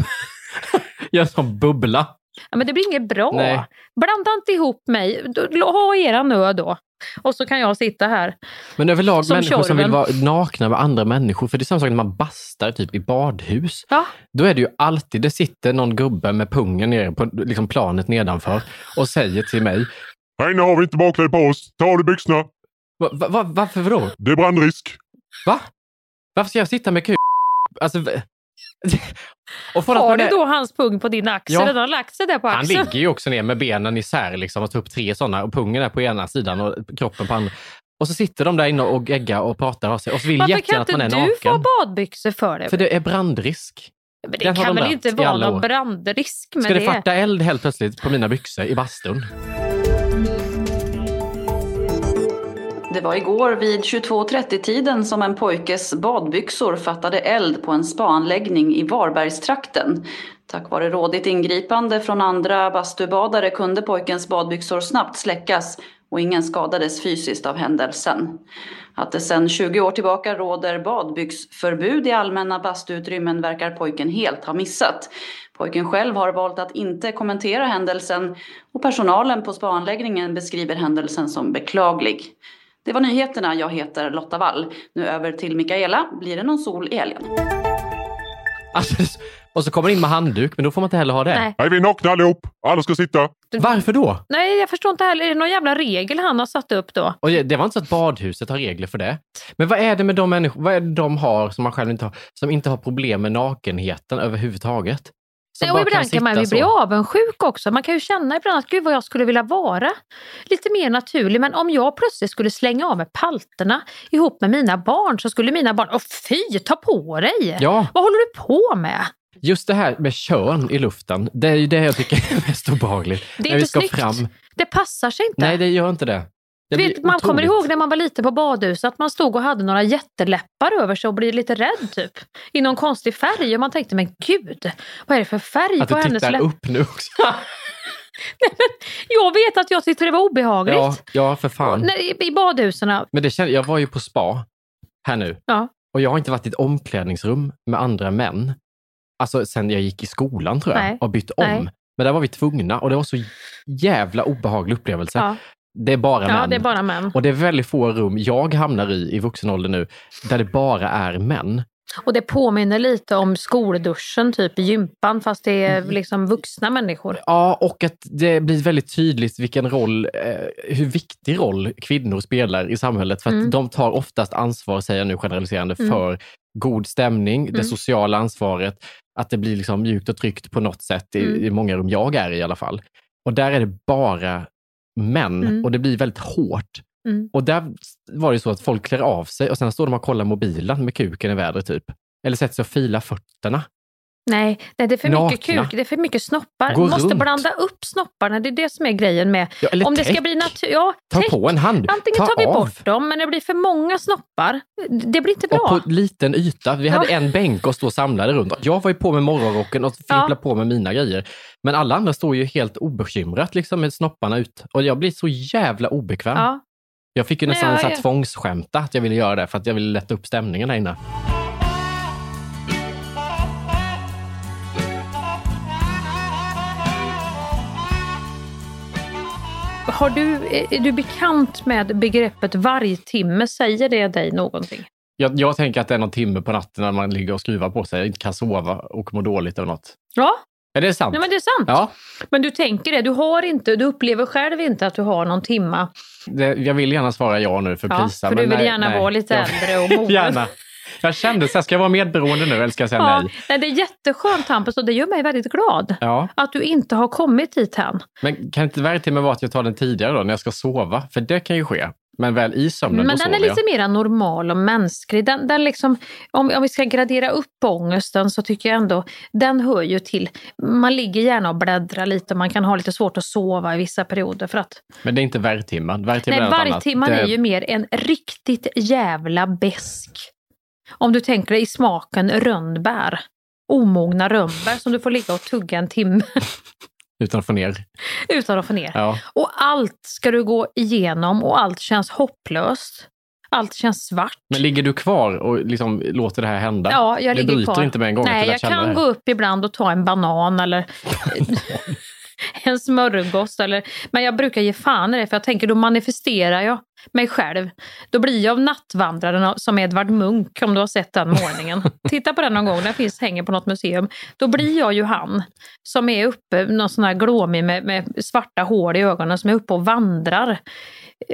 [SPEAKER 3] Gör som bubbla.
[SPEAKER 2] Ja, men det blir inget bra.
[SPEAKER 3] Nej.
[SPEAKER 2] Blanda inte ihop mig. Ha era nöd då. Och så kan jag sitta här.
[SPEAKER 3] Men överlag
[SPEAKER 2] Som
[SPEAKER 3] människor som
[SPEAKER 2] Tjorven.
[SPEAKER 3] vill vara nakna med andra människor. För det är samma sak när man bastar typ i badhus.
[SPEAKER 2] Ja.
[SPEAKER 3] Då är det ju alltid, det sitter någon gubbe med pungen nere på liksom planet nedanför och säger till mig.
[SPEAKER 9] Nej, nu har vi inte bakkläder på oss. Ta av dig byxorna.
[SPEAKER 3] Va, va, va, varför då?
[SPEAKER 9] Det är brandrisk.
[SPEAKER 3] Va? Varför ska jag sitta med kuk? Alltså... och att
[SPEAKER 2] Har du då hans pung på din axel?
[SPEAKER 3] Ja.
[SPEAKER 2] Den har lagt sig där på
[SPEAKER 3] Han
[SPEAKER 2] axeln.
[SPEAKER 3] ligger ju också ner med benen isär liksom och tar upp tre sådana och pungen är på ena sidan och kroppen på andra. Och så sitter de där inne och geggar och pratar av sig och så vill
[SPEAKER 2] Varför kan
[SPEAKER 3] jättegärna att man är
[SPEAKER 2] inte du
[SPEAKER 3] naken.
[SPEAKER 2] få badbyxor för det?
[SPEAKER 3] För det är brandrisk.
[SPEAKER 2] Men det
[SPEAKER 3] Den
[SPEAKER 2] kan
[SPEAKER 3] de
[SPEAKER 2] väl inte vara någon brandrisk med
[SPEAKER 3] Ska det
[SPEAKER 2] det?
[SPEAKER 3] farta eld helt plötsligt på mina byxor i bastun?
[SPEAKER 10] Det var igår vid 22.30-tiden som en pojkes badbyxor fattade eld på en spaanläggning i Varbergstrakten. Tack vare rådigt ingripande från andra bastubadare kunde pojkens badbyxor snabbt släckas och ingen skadades fysiskt av händelsen. Att det sedan 20 år tillbaka råder badbyxförbud i allmänna bastuutrymmen verkar pojken helt ha missat. Pojken själv har valt att inte kommentera händelsen och personalen på spaanläggningen beskriver händelsen som beklaglig. Det var nyheterna. Jag heter Lotta Wall. Nu över till Mikaela. Blir det någon sol i helgen?
[SPEAKER 3] Alltså, och så kommer in med handduk, men då får man inte heller ha det.
[SPEAKER 2] Nej.
[SPEAKER 9] Nej, vi är nakna allihop. Alla ska sitta.
[SPEAKER 3] Varför då?
[SPEAKER 2] Nej, jag förstår inte heller. Är det någon jävla regel han har satt upp då?
[SPEAKER 3] Och det var inte så att badhuset har regler för det. Men vad är det med de människor, vad är det de har som man själv inte har, som inte har problem med nakenheten överhuvudtaget?
[SPEAKER 2] Nej, och ibland kan man ju bli avundsjuk också. Man kan ju känna ibland att gud vad jag skulle vilja vara lite mer naturlig. Men om jag plötsligt skulle slänga av med palterna ihop med mina barn så skulle mina barn, åh fy, ta på dig!
[SPEAKER 3] Ja.
[SPEAKER 2] Vad håller du på med?
[SPEAKER 3] Just det här med kön i luften, det är ju det jag tycker är mest obehagligt.
[SPEAKER 2] Det är
[SPEAKER 3] när vi
[SPEAKER 2] inte
[SPEAKER 3] ska
[SPEAKER 2] snyggt.
[SPEAKER 3] fram.
[SPEAKER 2] Det passar sig inte.
[SPEAKER 3] Nej, det gör inte det.
[SPEAKER 2] Vet, man kommer ihåg när man var liten på badhuset att man stod och hade några jätteläppar över sig och blev lite rädd typ. I någon konstig färg och man tänkte men gud, vad är det för färg
[SPEAKER 3] Att
[SPEAKER 2] på
[SPEAKER 3] du
[SPEAKER 2] hennes
[SPEAKER 3] tittar
[SPEAKER 2] läppar?
[SPEAKER 3] upp nu också.
[SPEAKER 2] Jag vet att jag tyckte det var obehagligt.
[SPEAKER 3] Ja, ja, för fan.
[SPEAKER 2] När, i, I badhusen.
[SPEAKER 3] Men det kände, jag var ju på spa här nu
[SPEAKER 2] Ja.
[SPEAKER 3] och jag har inte varit i ett omklädningsrum med andra män. Alltså sen jag gick i skolan tror jag
[SPEAKER 2] Nej.
[SPEAKER 3] och bytt om.
[SPEAKER 2] Nej.
[SPEAKER 3] Men där var vi tvungna och det var så jävla obehaglig upplevelse.
[SPEAKER 2] Ja.
[SPEAKER 3] Det är bara
[SPEAKER 2] Ja,
[SPEAKER 3] män.
[SPEAKER 2] det är bara män.
[SPEAKER 3] Och det är väldigt få rum jag hamnar i i vuxen ålder nu där det bara är män.
[SPEAKER 2] Och det påminner lite om skolduschen typ i gympan fast det är
[SPEAKER 3] Mm.
[SPEAKER 2] liksom vuxna människor.
[SPEAKER 3] Ja, och att det blir väldigt tydligt vilken roll, eh, hur viktig roll kvinnor spelar i samhället. För att
[SPEAKER 2] Mm.
[SPEAKER 3] de tar oftast ansvar, säger jag nu generaliserande,
[SPEAKER 2] Mm.
[SPEAKER 3] för god stämning, det
[SPEAKER 2] Mm.
[SPEAKER 3] sociala ansvaret, att det blir liksom mjukt och tryggt på något sätt i,
[SPEAKER 2] Mm.
[SPEAKER 3] i många rum jag är i i alla fall. Och där är det bara män
[SPEAKER 2] Mm.
[SPEAKER 3] och det blir väldigt hårt.
[SPEAKER 2] Mm.
[SPEAKER 3] Och där var det så att folk klär av sig och sen står de och kollar mobilen med kuken i vädret typ. Eller sätter sig och filar fötterna.
[SPEAKER 2] Nej, nej, det är för mycket
[SPEAKER 3] Nakna.
[SPEAKER 2] kuk, det är för mycket snoppar.
[SPEAKER 3] Gå
[SPEAKER 2] Du måste
[SPEAKER 3] runt.
[SPEAKER 2] blanda upp snopparna, det är det som är grejen med...
[SPEAKER 3] Ja, eller
[SPEAKER 2] om det ska
[SPEAKER 3] täck.
[SPEAKER 2] bli natur... Ja,
[SPEAKER 3] Ta
[SPEAKER 2] täck.
[SPEAKER 3] på en hand.
[SPEAKER 2] Antingen
[SPEAKER 3] Ta
[SPEAKER 2] tar vi
[SPEAKER 3] av.
[SPEAKER 2] bort dem, men det blir för många snoppar, det blir inte bra.
[SPEAKER 3] Och på liten yta. Vi hade
[SPEAKER 2] Ja.
[SPEAKER 3] en bänk och stå samlade runt. Jag var ju på med morgonrocken och fipplade
[SPEAKER 2] Ja.
[SPEAKER 3] på med mina grejer. Men alla andra står ju helt obekymrat liksom med snopparna ut. Och jag blir så jävla obekväm.
[SPEAKER 2] Ja.
[SPEAKER 3] Jag fick ju nästan
[SPEAKER 2] jag-
[SPEAKER 3] här
[SPEAKER 2] jag-
[SPEAKER 3] tvångsskämta att jag ville göra det för att jag ville lätta upp stämningen där inne.
[SPEAKER 2] Har du, är du bekant med begreppet vargtimme? Säger det dig någonting?
[SPEAKER 3] Jag, jag tänker att det är någon timme på natten när man ligger och skruvar på sig, inte kan sova och mår dåligt eller något.
[SPEAKER 2] Ja,
[SPEAKER 3] Är det sant?
[SPEAKER 2] Nej, men det är sant.
[SPEAKER 3] Ja,
[SPEAKER 2] Men du tänker det, du har inte, du upplever själv inte att du har någon timma.
[SPEAKER 3] det, jag vill gärna svara ja nu för
[SPEAKER 2] Ja,
[SPEAKER 3] prisa.
[SPEAKER 2] för
[SPEAKER 3] men
[SPEAKER 2] du vill
[SPEAKER 3] nej,
[SPEAKER 2] gärna
[SPEAKER 3] nej.
[SPEAKER 2] vara lite äldre och mogen.
[SPEAKER 3] Gärna. Jag kände så här, ska jag vara medberoende nu eller ska jag säga
[SPEAKER 2] Ja,
[SPEAKER 3] nej?
[SPEAKER 2] nej, det är jätteskönt Hampus och det gör mig väldigt glad.
[SPEAKER 3] Ja.
[SPEAKER 2] Att du inte har kommit dit än.
[SPEAKER 3] Men kan inte vargtimmen vara att jag tar den tidigare då när jag ska sova? För det kan ju ske. Men väl i sömnen,
[SPEAKER 2] Men den är lite mer normal och mänsklig. Den, den liksom, om, om vi ska gradera upp ångesten så tycker jag ändå den hör ju till. Man ligger gärna och bläddrar lite och man kan ha lite svårt att sova i vissa perioder. För att,
[SPEAKER 3] Men det är inte vargtimmen. Vargtimmen
[SPEAKER 2] nej,
[SPEAKER 3] är
[SPEAKER 2] är ju mer en riktigt jävla besk. Om du tänker dig i smaken rönnbär. Omogna rönnbär som du får ligga och tugga en timme
[SPEAKER 3] Utan att få ner.
[SPEAKER 2] utan att få ner.
[SPEAKER 3] Ja.
[SPEAKER 2] Och allt ska du gå igenom och allt känns hopplöst. Allt känns svart.
[SPEAKER 3] Men ligger du kvar och liksom låter det här hända?
[SPEAKER 2] Ja, jag ligger
[SPEAKER 3] bryter
[SPEAKER 2] kvar.
[SPEAKER 3] inte med en gång
[SPEAKER 2] Nej,
[SPEAKER 3] du
[SPEAKER 2] jag kan gå upp ibland och ta en banan eller en smörgås. Eller, men jag brukar ge fan i det för jag tänker då manifesterar jag mig själv. Då blir jag nattvandraren som Edvard Munch om du har sett den målningen. Titta på den någon gång, den finns, hänger på något museum. Då blir jag ju han som är uppe, någon sån här glåmig med, med svarta hål i ögonen som är uppe och vandrar.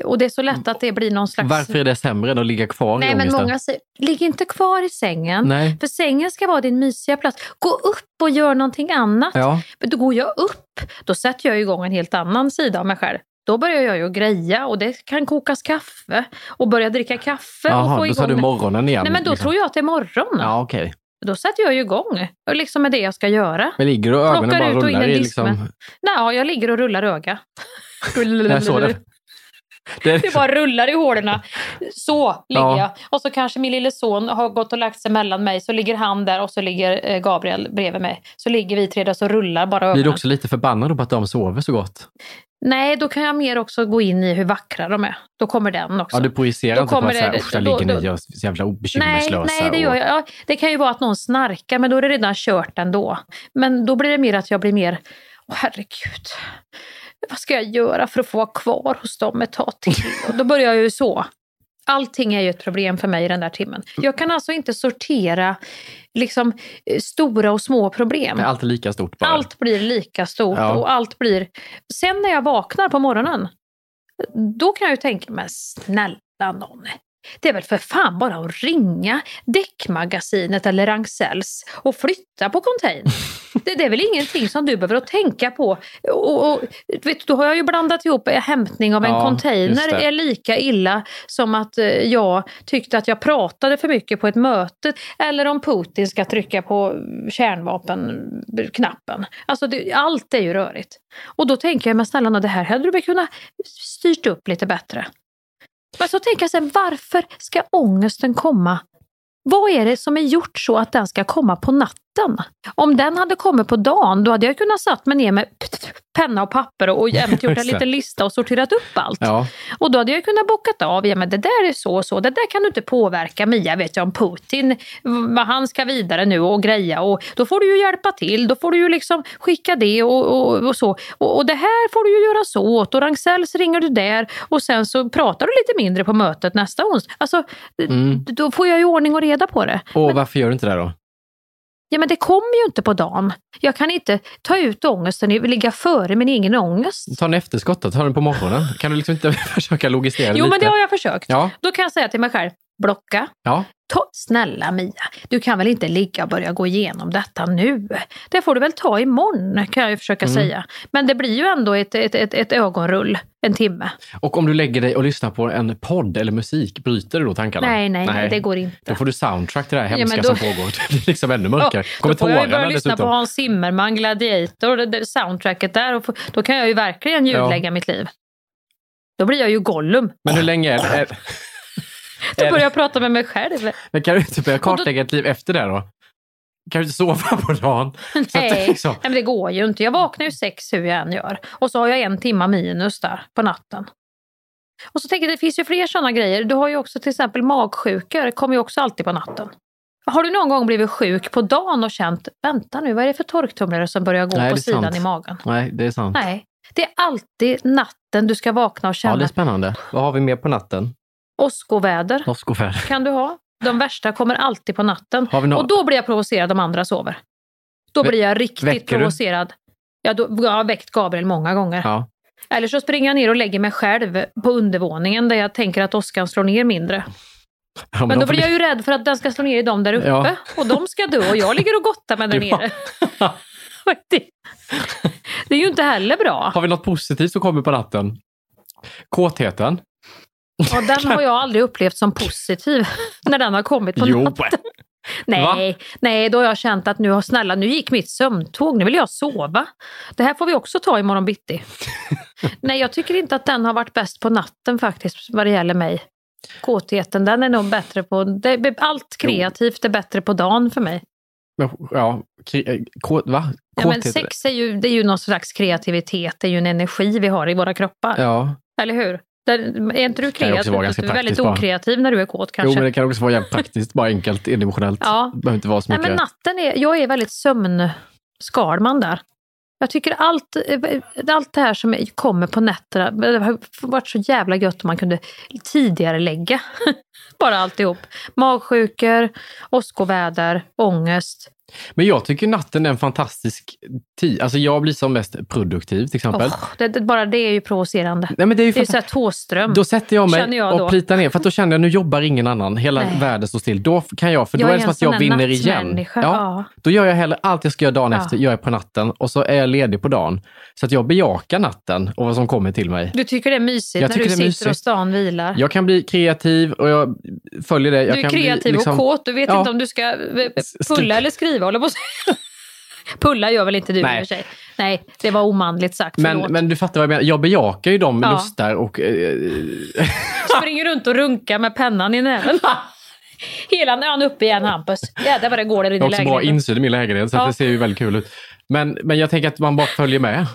[SPEAKER 2] Och det är så lätt att det blir någon slags...
[SPEAKER 3] Varför är det sämre än att ligga kvar i
[SPEAKER 2] Nej men
[SPEAKER 3] ångesten?
[SPEAKER 2] många säger, ligg inte kvar i sängen.
[SPEAKER 3] Nej.
[SPEAKER 2] För sängen ska vara din mysiga plats. Gå upp och gör någonting annat.
[SPEAKER 3] Ja.
[SPEAKER 2] Men då går jag upp, då sätter jag igång en helt annan sida av mig själv. Då börjar jag ju greja och det kan kokas kaffe och börja dricka kaffe och
[SPEAKER 3] Jaha,
[SPEAKER 2] få
[SPEAKER 3] då
[SPEAKER 2] igång...
[SPEAKER 3] tar du morgonen igen.
[SPEAKER 2] Nej men då
[SPEAKER 3] liksom.
[SPEAKER 2] tror jag att det är morgon.
[SPEAKER 3] Ja, okej.
[SPEAKER 2] Då sätter jag ju igång och liksom med det jag ska göra.
[SPEAKER 3] Men ligger du och ögonen
[SPEAKER 2] Plockar
[SPEAKER 3] bara
[SPEAKER 2] och
[SPEAKER 3] rullar i liksom...
[SPEAKER 2] Nej, ja, jag ligger och rullar öga.
[SPEAKER 3] Jag såg det. Det är
[SPEAKER 2] Det bara rullar i hålen. Så ligger
[SPEAKER 3] Ja.
[SPEAKER 2] jag. Och så kanske min lille son har gått och lagt sig mellan mig. Så ligger han där och så ligger eh, Gabriel bredvid mig. Så ligger vi tre där så rullar bara
[SPEAKER 3] Blir du
[SPEAKER 2] ögonen.
[SPEAKER 3] också lite förbannad på att de sover så gott?
[SPEAKER 2] Nej, då kan jag mer också gå in i hur vackra de är. Då kommer den också.
[SPEAKER 3] Ja, du projicerar inte på att så här,
[SPEAKER 2] det-
[SPEAKER 3] "Usch, där
[SPEAKER 2] då-
[SPEAKER 3] ligger ni och så jävla
[SPEAKER 2] Nej,
[SPEAKER 3] bekymmerslösa.
[SPEAKER 2] nej, det gör
[SPEAKER 3] och-
[SPEAKER 2] jag. Ja, det kan ju vara att någon snarkar, men då är det redan kört ändå. Men då blir det mer att jag blir mer, åh herregud, vad ska jag göra för att få vara kvar hos dem ett tag till? Och då börjar jag ju så. Allting är ju ett problem för mig i den där timmen. Jag kan alltså inte sortera liksom, eh, stora och små problem.
[SPEAKER 3] Allt är lika stort bara.
[SPEAKER 2] Allt blir lika stort
[SPEAKER 3] Ja.
[SPEAKER 2] och allt blir... Sen när jag vaknar på morgonen, då kan jag ju tänka, men snälla nån. Det är väl för fan bara att ringa Däckmagasinet eller Ragn-Sells och flytta på containern. Det, det är väl ingenting som du behöver att tänka på. Och, och, vet, då har jag ju blandat ihop eh, hämtning av en
[SPEAKER 3] Ja,
[SPEAKER 2] container är lika illa som att eh, jag tyckte att jag pratade för mycket på ett möte eller om Putin ska trycka på kärnvapenknappen. Alltså det, allt är ju rörigt. Och då tänker jag, men snälla det här hade du väl kunnat styrt upp lite bättre. Men så tänker jag sen, varför ska ångesten komma? Vad är det som är gjort så att den ska komma på natten? Om den hade kommit på dagen, då hade jag kunnat satt mig ner med penna och papper och jämt gjort en liten lista och sorterat upp allt.
[SPEAKER 3] Ja.
[SPEAKER 2] Och då hade jag kunnat bockat av, ja men det där är så och så, det där kan du inte påverka Mia, vet jag om Putin, vad han ska vidare nu och greja och då får du ju hjälpa till, då får du ju liksom skicka det och, och, och så. Och, det här får du ju göra så åt och Ragn-Sells ringer du där och sen så pratar du lite mindre på mötet nästa onsdag. Alltså,
[SPEAKER 3] Mm.
[SPEAKER 2] då får jag ju ordning och reda på det.
[SPEAKER 3] Och varför gör du inte det då?
[SPEAKER 2] Ja men det kommer ju inte på dagen. Jag kan inte ta ut ångesten, ligga före min egen ångest.
[SPEAKER 3] Ta en efterskott då, ta den på morgonen. Kan du liksom inte försöka logisera
[SPEAKER 2] Jo
[SPEAKER 3] lite?
[SPEAKER 2] men det har jag försökt.
[SPEAKER 3] Ja.
[SPEAKER 2] Då kan jag säga till mig själv, blocka.
[SPEAKER 3] Ja.
[SPEAKER 2] Ta, snälla Mia, du kan väl inte ligga och börja gå igenom detta nu? Det får du väl ta imorgon, kan jag ju försöka
[SPEAKER 3] Mm.
[SPEAKER 2] säga. Men det blir ju ändå ett, ett, ett, ett ögonrull, en timme.
[SPEAKER 3] Och om du lägger dig och lyssnar på en podd eller musik, bryter du då tankarna?
[SPEAKER 2] Nej, nej, nej, det går inte.
[SPEAKER 3] Då får du soundtrack till det här
[SPEAKER 2] Ja,
[SPEAKER 3] hemska
[SPEAKER 2] men då-
[SPEAKER 3] som pågår. Det blir liksom ännu mörkare.
[SPEAKER 2] Ja,
[SPEAKER 3] Kommer
[SPEAKER 2] då får jag ju börja lyssna på. Hans Zimmerman, Gladiator, soundtracket där. Och då kan jag ju verkligen ljudlägga mitt liv. Då blir jag ju Gollum.
[SPEAKER 3] Men hur länge är det?
[SPEAKER 2] Då börjar jag prata med mig själv.
[SPEAKER 3] men kan du inte börja kartlägga ett liv efter det då? Kan du inte sova på dagen? Det
[SPEAKER 2] Nej,
[SPEAKER 3] liksom-
[SPEAKER 2] nej, men det går ju inte. Jag vaknar ju sex hur jag än gör. Och så har jag en timma minus där på natten. Och så tänker jag, det finns ju fler sådana grejer. Du har ju också till exempel magsjukor, kommer ju också alltid på natten. Har du någon gång blivit sjuk på dagen och känt, vänta nu, vad är det för torktumlare som börjar gå
[SPEAKER 3] Nej,
[SPEAKER 2] på sidan
[SPEAKER 3] sant.
[SPEAKER 2] i magen?
[SPEAKER 3] Nej, det är sant.
[SPEAKER 2] Nej, det är alltid natten du ska vakna och
[SPEAKER 3] Ja,
[SPEAKER 2] känna.
[SPEAKER 3] det är spännande. Vad har vi mer på natten?
[SPEAKER 2] Åskoväder
[SPEAKER 3] Åskoväder.
[SPEAKER 2] kan du ha. De värsta kommer alltid på natten.
[SPEAKER 3] Har vi nå-
[SPEAKER 2] Och då blir jag provocerad om andra sover. Då blir jag riktigt provocerad. Ja, då, jag har väckt Gabriel många gånger.
[SPEAKER 3] Ja.
[SPEAKER 2] Eller så springer jag ner och lägger mig själv på undervåningen där jag tänker att Oskar slår ner mindre.
[SPEAKER 3] Ja,
[SPEAKER 2] Men
[SPEAKER 3] de
[SPEAKER 2] då blir jag ju rädd för att den ska slå ner i dem där uppe.
[SPEAKER 3] Ja.
[SPEAKER 2] Och de ska dö och jag ligger och gottar mig där nere. det, det är ju inte heller bra.
[SPEAKER 3] Har vi något positivt som kommer på natten? Kåtheten?
[SPEAKER 2] Och den har jag aldrig upplevt som positiv när den har kommit på
[SPEAKER 3] Jo.
[SPEAKER 2] natten. Nej, nej, då har jag känt att nu snälla, nu gick mitt sömntåg, nu vill jag sova. Det här får vi också ta imorgon bitti. nej, jag tycker inte att den har varit bäst på natten faktiskt vad det gäller mig. Kåtheten, den är nog bättre på, det, allt kreativt är bättre på dagen för mig.
[SPEAKER 3] Ja, eh, kå, va?
[SPEAKER 2] Ja, men
[SPEAKER 3] Kåthet?
[SPEAKER 2] sex är ju, det är ju någon slags kreativitet, det är ju en energi vi har i våra kroppar.
[SPEAKER 3] Ja.
[SPEAKER 2] Eller hur? Där, är inte du kreativ?
[SPEAKER 3] vara
[SPEAKER 2] Du är väldigt
[SPEAKER 3] bara.
[SPEAKER 2] okreativ när du är kåt kanske.
[SPEAKER 3] Jo, men det kan också vara jävligt praktiskt, bara enkelt, endimensionellt.
[SPEAKER 2] Ja.
[SPEAKER 3] Det behöver inte vara så
[SPEAKER 2] Nej,
[SPEAKER 3] mycket.
[SPEAKER 2] men natten är, jag är väldigt sömnskalman där. Jag tycker allt, allt det här som kommer på nätterna, det har varit så jävla gött om man kunde tidigare lägga Bara alltihop. Magsjukor, åskoväder, ångest.
[SPEAKER 3] Men jag tycker natten är en fantastisk tid. Alltså jag blir som mest produktiv till exempel.
[SPEAKER 2] Åh, det, det, bara det är ju provocerande.
[SPEAKER 3] Nej, men det är ju
[SPEAKER 2] det är
[SPEAKER 3] fanta-
[SPEAKER 2] så här tåström.
[SPEAKER 3] Då sätter jag mig
[SPEAKER 2] jag då.
[SPEAKER 3] och plitar ner, för då känner jag nu jobbar ingen annan. Hela
[SPEAKER 2] Nej.
[SPEAKER 3] världen står still. Då kan jag, för då
[SPEAKER 2] Jag
[SPEAKER 3] är
[SPEAKER 2] är
[SPEAKER 3] det som att jag vinner igen.
[SPEAKER 2] nattsmänniska, ja.
[SPEAKER 3] Då gör jag hellre allt jag ska göra dagen
[SPEAKER 2] Ja.
[SPEAKER 3] efter, gör jag på natten och så är jag ledig på dagen. Så att jag bejakar natten och vad som kommer till mig.
[SPEAKER 2] Du tycker det är mysigt
[SPEAKER 3] Jag
[SPEAKER 2] när du sitter och stan vilar?
[SPEAKER 3] Jag kan bli kreativ och jag följer det. Jag
[SPEAKER 2] du är kreativ
[SPEAKER 3] bli, liksom,
[SPEAKER 2] och kåt. Du vet
[SPEAKER 3] Ja.
[SPEAKER 2] inte om du ska pulla eller skriva, håller på att. Pulla gör väl inte du
[SPEAKER 3] Nej.
[SPEAKER 2] i och för sig? Nej, det var omanligt sagt.
[SPEAKER 3] Men,
[SPEAKER 2] Förlåt.
[SPEAKER 3] men du fattar vad jag menar. Jag bejakar ju de
[SPEAKER 2] Ja.
[SPEAKER 3] lustar och... Eh,
[SPEAKER 2] Springer runt och runkar med pennan i näven. Hela näven upp igen Hampus. Jädrar vad det går där
[SPEAKER 3] jag
[SPEAKER 2] inne
[SPEAKER 3] har
[SPEAKER 2] i
[SPEAKER 3] också bra insyn i min lägenhet så
[SPEAKER 2] Ja.
[SPEAKER 3] det ser ju väldigt kul ut. Men, men jag tänker att man bara följer med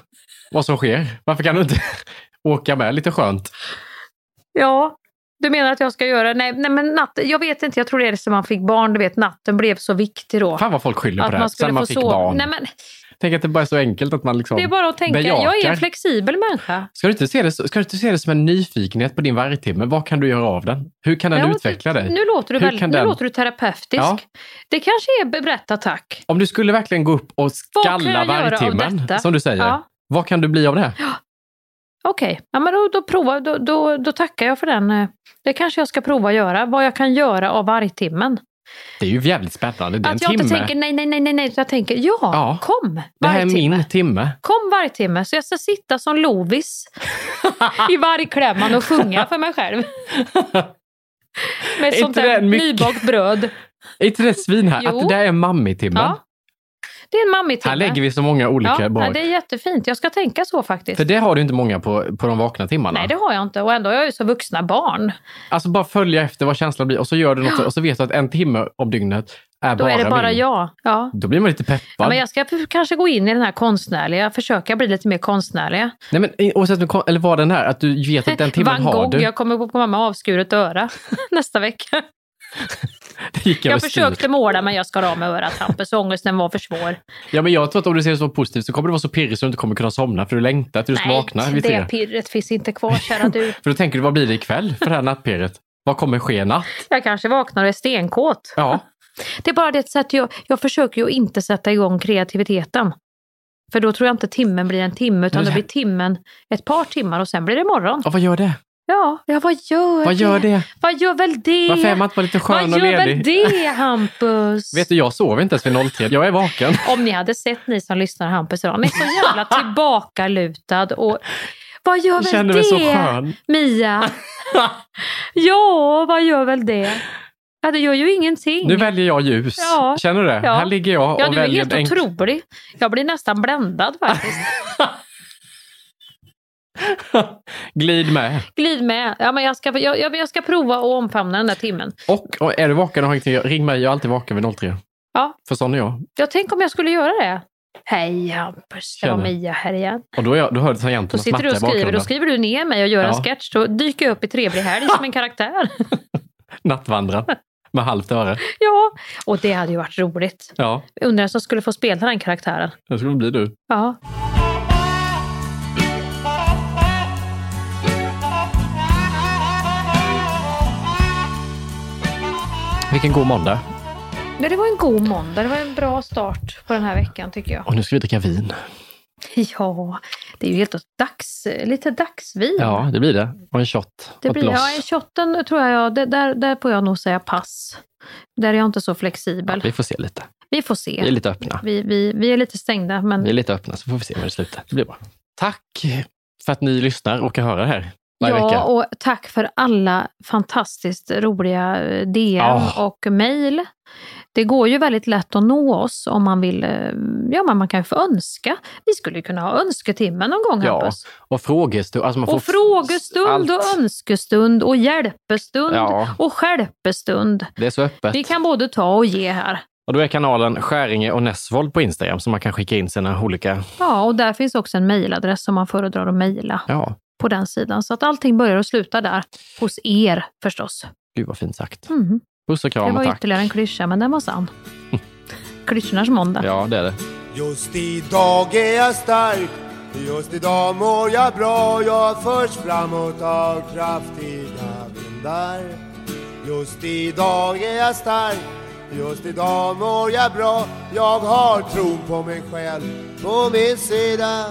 [SPEAKER 3] vad som sker. Varför kan du inte åka med lite skönt?
[SPEAKER 2] Ja, du menar att jag ska göra... Nej, nej men natten, jag vet inte, jag tror det är som man fick barn, du vet natten blev så viktig då.
[SPEAKER 3] Fan vad folk skyller på
[SPEAKER 2] Att
[SPEAKER 3] det här.
[SPEAKER 2] man skulle
[SPEAKER 3] Sen man
[SPEAKER 2] få
[SPEAKER 3] fick
[SPEAKER 2] sova.
[SPEAKER 3] barn.
[SPEAKER 2] Nej, men,
[SPEAKER 3] Tänk att det bara är så enkelt att man liksom
[SPEAKER 2] det är bara att tänka, jag är
[SPEAKER 3] bejakar.
[SPEAKER 2] en flexibel människa.
[SPEAKER 3] Ska du, inte se det, ska du inte se det som en nyfikenhet på din vargtimme? Vad kan du göra av den? Hur kan den
[SPEAKER 2] Ja,
[SPEAKER 3] utveckla dig?
[SPEAKER 2] Nu låter du,
[SPEAKER 3] Hur
[SPEAKER 2] väldigt, nu
[SPEAKER 3] den-
[SPEAKER 2] låter du terapeutisk.
[SPEAKER 3] Ja.
[SPEAKER 2] Det kanske är berätta-tack.
[SPEAKER 3] Om du skulle verkligen gå upp och skalla vargtimmen, som du säger.
[SPEAKER 2] Ja.
[SPEAKER 3] Vad kan du bli av det?
[SPEAKER 2] Okej, ja, men då, då, prova, då, då, då tackar jag för den. eh, Det kanske jag ska prova att göra, vad jag kan göra av vargtimmen.
[SPEAKER 3] Det är ju jävligt spännande. Det är
[SPEAKER 2] Att
[SPEAKER 3] en
[SPEAKER 2] jag
[SPEAKER 3] timme.
[SPEAKER 2] inte tänker nej, nej, nej, nej, nej. Jag tänker ja,
[SPEAKER 3] Ja.
[SPEAKER 2] kom
[SPEAKER 3] det här är
[SPEAKER 2] vargtimme.
[SPEAKER 3] min timme.
[SPEAKER 2] Kom vargtimme, så jag ska sitta som Lovis i vargklämman och sjunga för mig själv. Med ett sånt där nybakt bröd.
[SPEAKER 3] Är inte det svin här?
[SPEAKER 2] Jo.
[SPEAKER 3] Att det där är mammitimmen.
[SPEAKER 2] Ja, Det är en mammitimme.
[SPEAKER 3] Här lägger vi så många olika
[SPEAKER 2] ja, ja, det är jättefint. Jag ska tänka så faktiskt.
[SPEAKER 3] För det har du inte många på, på de vakna timmarna.
[SPEAKER 2] Nej, det har jag inte. Och ändå är jag ju så vuxna barn.
[SPEAKER 3] Alltså bara följa efter vad känslan blir och så gör du något och så vet du att en timme om dygnet är
[SPEAKER 2] Då
[SPEAKER 3] bara
[SPEAKER 2] är det bara
[SPEAKER 3] min.
[SPEAKER 2] jag. Ja.
[SPEAKER 3] Då blir man lite peppad.
[SPEAKER 2] Ja, men jag ska kanske gå in i den här konstnärliga, försöka bli lite mer konstnärlig.
[SPEAKER 3] Nej, men oavsett eller vad den är, att du vet att den timmen
[SPEAKER 2] Van
[SPEAKER 3] har
[SPEAKER 2] Gogh,
[SPEAKER 3] du.
[SPEAKER 2] jag kommer komma med avskuret öra nästa vecka. Jag
[SPEAKER 3] styr.
[SPEAKER 2] försökte måla men jag skar av med örat Hampus, ångesten var för svår.
[SPEAKER 3] Ja, men jag tror att om du ser det så positivt så kommer det vara så pirrigt så du inte kommer kunna somna för du längtar till du ska vakna vid
[SPEAKER 2] det pirret finns inte kvar kära du.
[SPEAKER 3] För då tänker du, vad blir det ikväll för det här nattpirret? Vad kommer ske natt?
[SPEAKER 2] Jag kanske vaknar och är stenkåt.
[SPEAKER 3] Ja,
[SPEAKER 2] Det är bara det sätt jag, jag försöker ju inte sätta igång kreativiteten. För då tror jag inte timmen blir en timme utan då
[SPEAKER 3] det-
[SPEAKER 2] blir timmen ett par timmar och sen blir det morgon.
[SPEAKER 3] och vad gör det?
[SPEAKER 2] Ja, ja vad gör
[SPEAKER 3] Vad gör det?
[SPEAKER 2] Vad gör väl det?
[SPEAKER 3] Varför är man inte bara lite skön
[SPEAKER 2] Vad
[SPEAKER 3] och
[SPEAKER 2] gör väl
[SPEAKER 3] ledig?
[SPEAKER 2] det Hampus?
[SPEAKER 3] Vet du, jag sover inte ens vid 03. Jag är vaken.
[SPEAKER 2] Om ni hade sett ni som lyssnar Hampus idag, han är så jävla tillbakalutad och vad gör
[SPEAKER 3] Jag
[SPEAKER 2] väl
[SPEAKER 3] känner
[SPEAKER 2] det?
[SPEAKER 3] mig så skön.
[SPEAKER 2] Mia? ja, vad gör väl det? Ja, det gör ju ingenting.
[SPEAKER 3] Nu väljer jag ljus.
[SPEAKER 2] Ja.
[SPEAKER 3] Känner du det?
[SPEAKER 2] Ja.
[SPEAKER 3] Här ligger jag och
[SPEAKER 2] Ja, du är
[SPEAKER 3] väljer
[SPEAKER 2] helt
[SPEAKER 3] en enk-
[SPEAKER 2] otrolig. Jag blir nästan bländad faktiskt.
[SPEAKER 3] Glid med.
[SPEAKER 2] Glid med. Ja, men jag, ska, jag, jag, jag ska prova att omfamna den där timmen.
[SPEAKER 3] Och, och är du vaken och har ingenting, ring mig. Jag är alltid vaken vid 03.
[SPEAKER 2] Ja.
[SPEAKER 3] För sån är jag.
[SPEAKER 2] Jag tänker om jag skulle göra det. Hej Hampus, det var. Mia här igen.
[SPEAKER 3] Och då, är jag, då hör du tangenterna smatta i
[SPEAKER 2] och skriver, då
[SPEAKER 3] bakgrunden.
[SPEAKER 2] skriver du ner mig och gör en
[SPEAKER 3] Ja.
[SPEAKER 2] sketch. Då dyker jag upp i Trevlig helg som en karaktär.
[SPEAKER 3] Nattvandrar med halvt öre.
[SPEAKER 2] ja, och det hade ju varit roligt.
[SPEAKER 3] Ja,
[SPEAKER 2] Undrar vem som skulle få spela den karaktären.
[SPEAKER 3] det skulle bli du.
[SPEAKER 2] Ja.
[SPEAKER 3] Vilken god måndag.
[SPEAKER 2] Men det var en god måndag. Det var en bra start på den här veckan tycker jag.
[SPEAKER 3] Och nu ska vi dricka vin.
[SPEAKER 2] Ja, det är ju helt dags, lite dagsvin.
[SPEAKER 3] Ja, det blir det. Och en shot.
[SPEAKER 2] Det
[SPEAKER 3] och
[SPEAKER 2] blir, ja, i shotten tror jag, ja, det, där, där får jag nog säga pass. Där är jag inte så flexibel.
[SPEAKER 3] Vi får se lite.
[SPEAKER 2] Vi får se.
[SPEAKER 3] Vi är lite öppna.
[SPEAKER 2] Vi, vi, vi är lite stängda, men
[SPEAKER 3] Vi är lite öppna så får vi se var det slutar. Det blir bra. Tack för att ni lyssnar och kan höra det här varje
[SPEAKER 2] ja,
[SPEAKER 3] vecka.
[SPEAKER 2] och tack för alla fantastiskt roliga eh, DM
[SPEAKER 3] Ja.
[SPEAKER 2] och mejl. Det går ju väldigt lätt att nå oss om man vill, eh, ja men man kan ju få önska. Vi skulle ju kunna ha önsketimmen någon gång
[SPEAKER 3] Ja,
[SPEAKER 2] Hampus.
[SPEAKER 3] och frågestund. Alltså
[SPEAKER 2] Och frågestund
[SPEAKER 3] allt.
[SPEAKER 2] och önskestund och hjälpestund
[SPEAKER 3] Ja.
[SPEAKER 2] och skälpestund.
[SPEAKER 3] Det är så öppet.
[SPEAKER 2] Vi kan både ta och ge här.
[SPEAKER 3] Och då är kanalen Skäringe och Nessvold på Instagram så man kan skicka in sina olika...
[SPEAKER 2] Ja, och där finns också en mejladress som man föredrar att mejla
[SPEAKER 3] Ja,
[SPEAKER 2] på den sidan. Så att allting börjar och slutar där. Hos er förstås.
[SPEAKER 3] gud vad fint sagt.
[SPEAKER 2] Mm.
[SPEAKER 3] Puss och
[SPEAKER 2] Det
[SPEAKER 3] kram
[SPEAKER 2] var
[SPEAKER 3] och tack.
[SPEAKER 2] ytterligare en klyscha, men den var sann. Klyschornas måndag.
[SPEAKER 3] Ja, det är det.
[SPEAKER 7] Just idag är jag stark Just idag mår jag bra Jag förs framåt av kraftiga vindar Just idag är jag stark Just idag mår jag bra Jag har tron på mig själv på min sida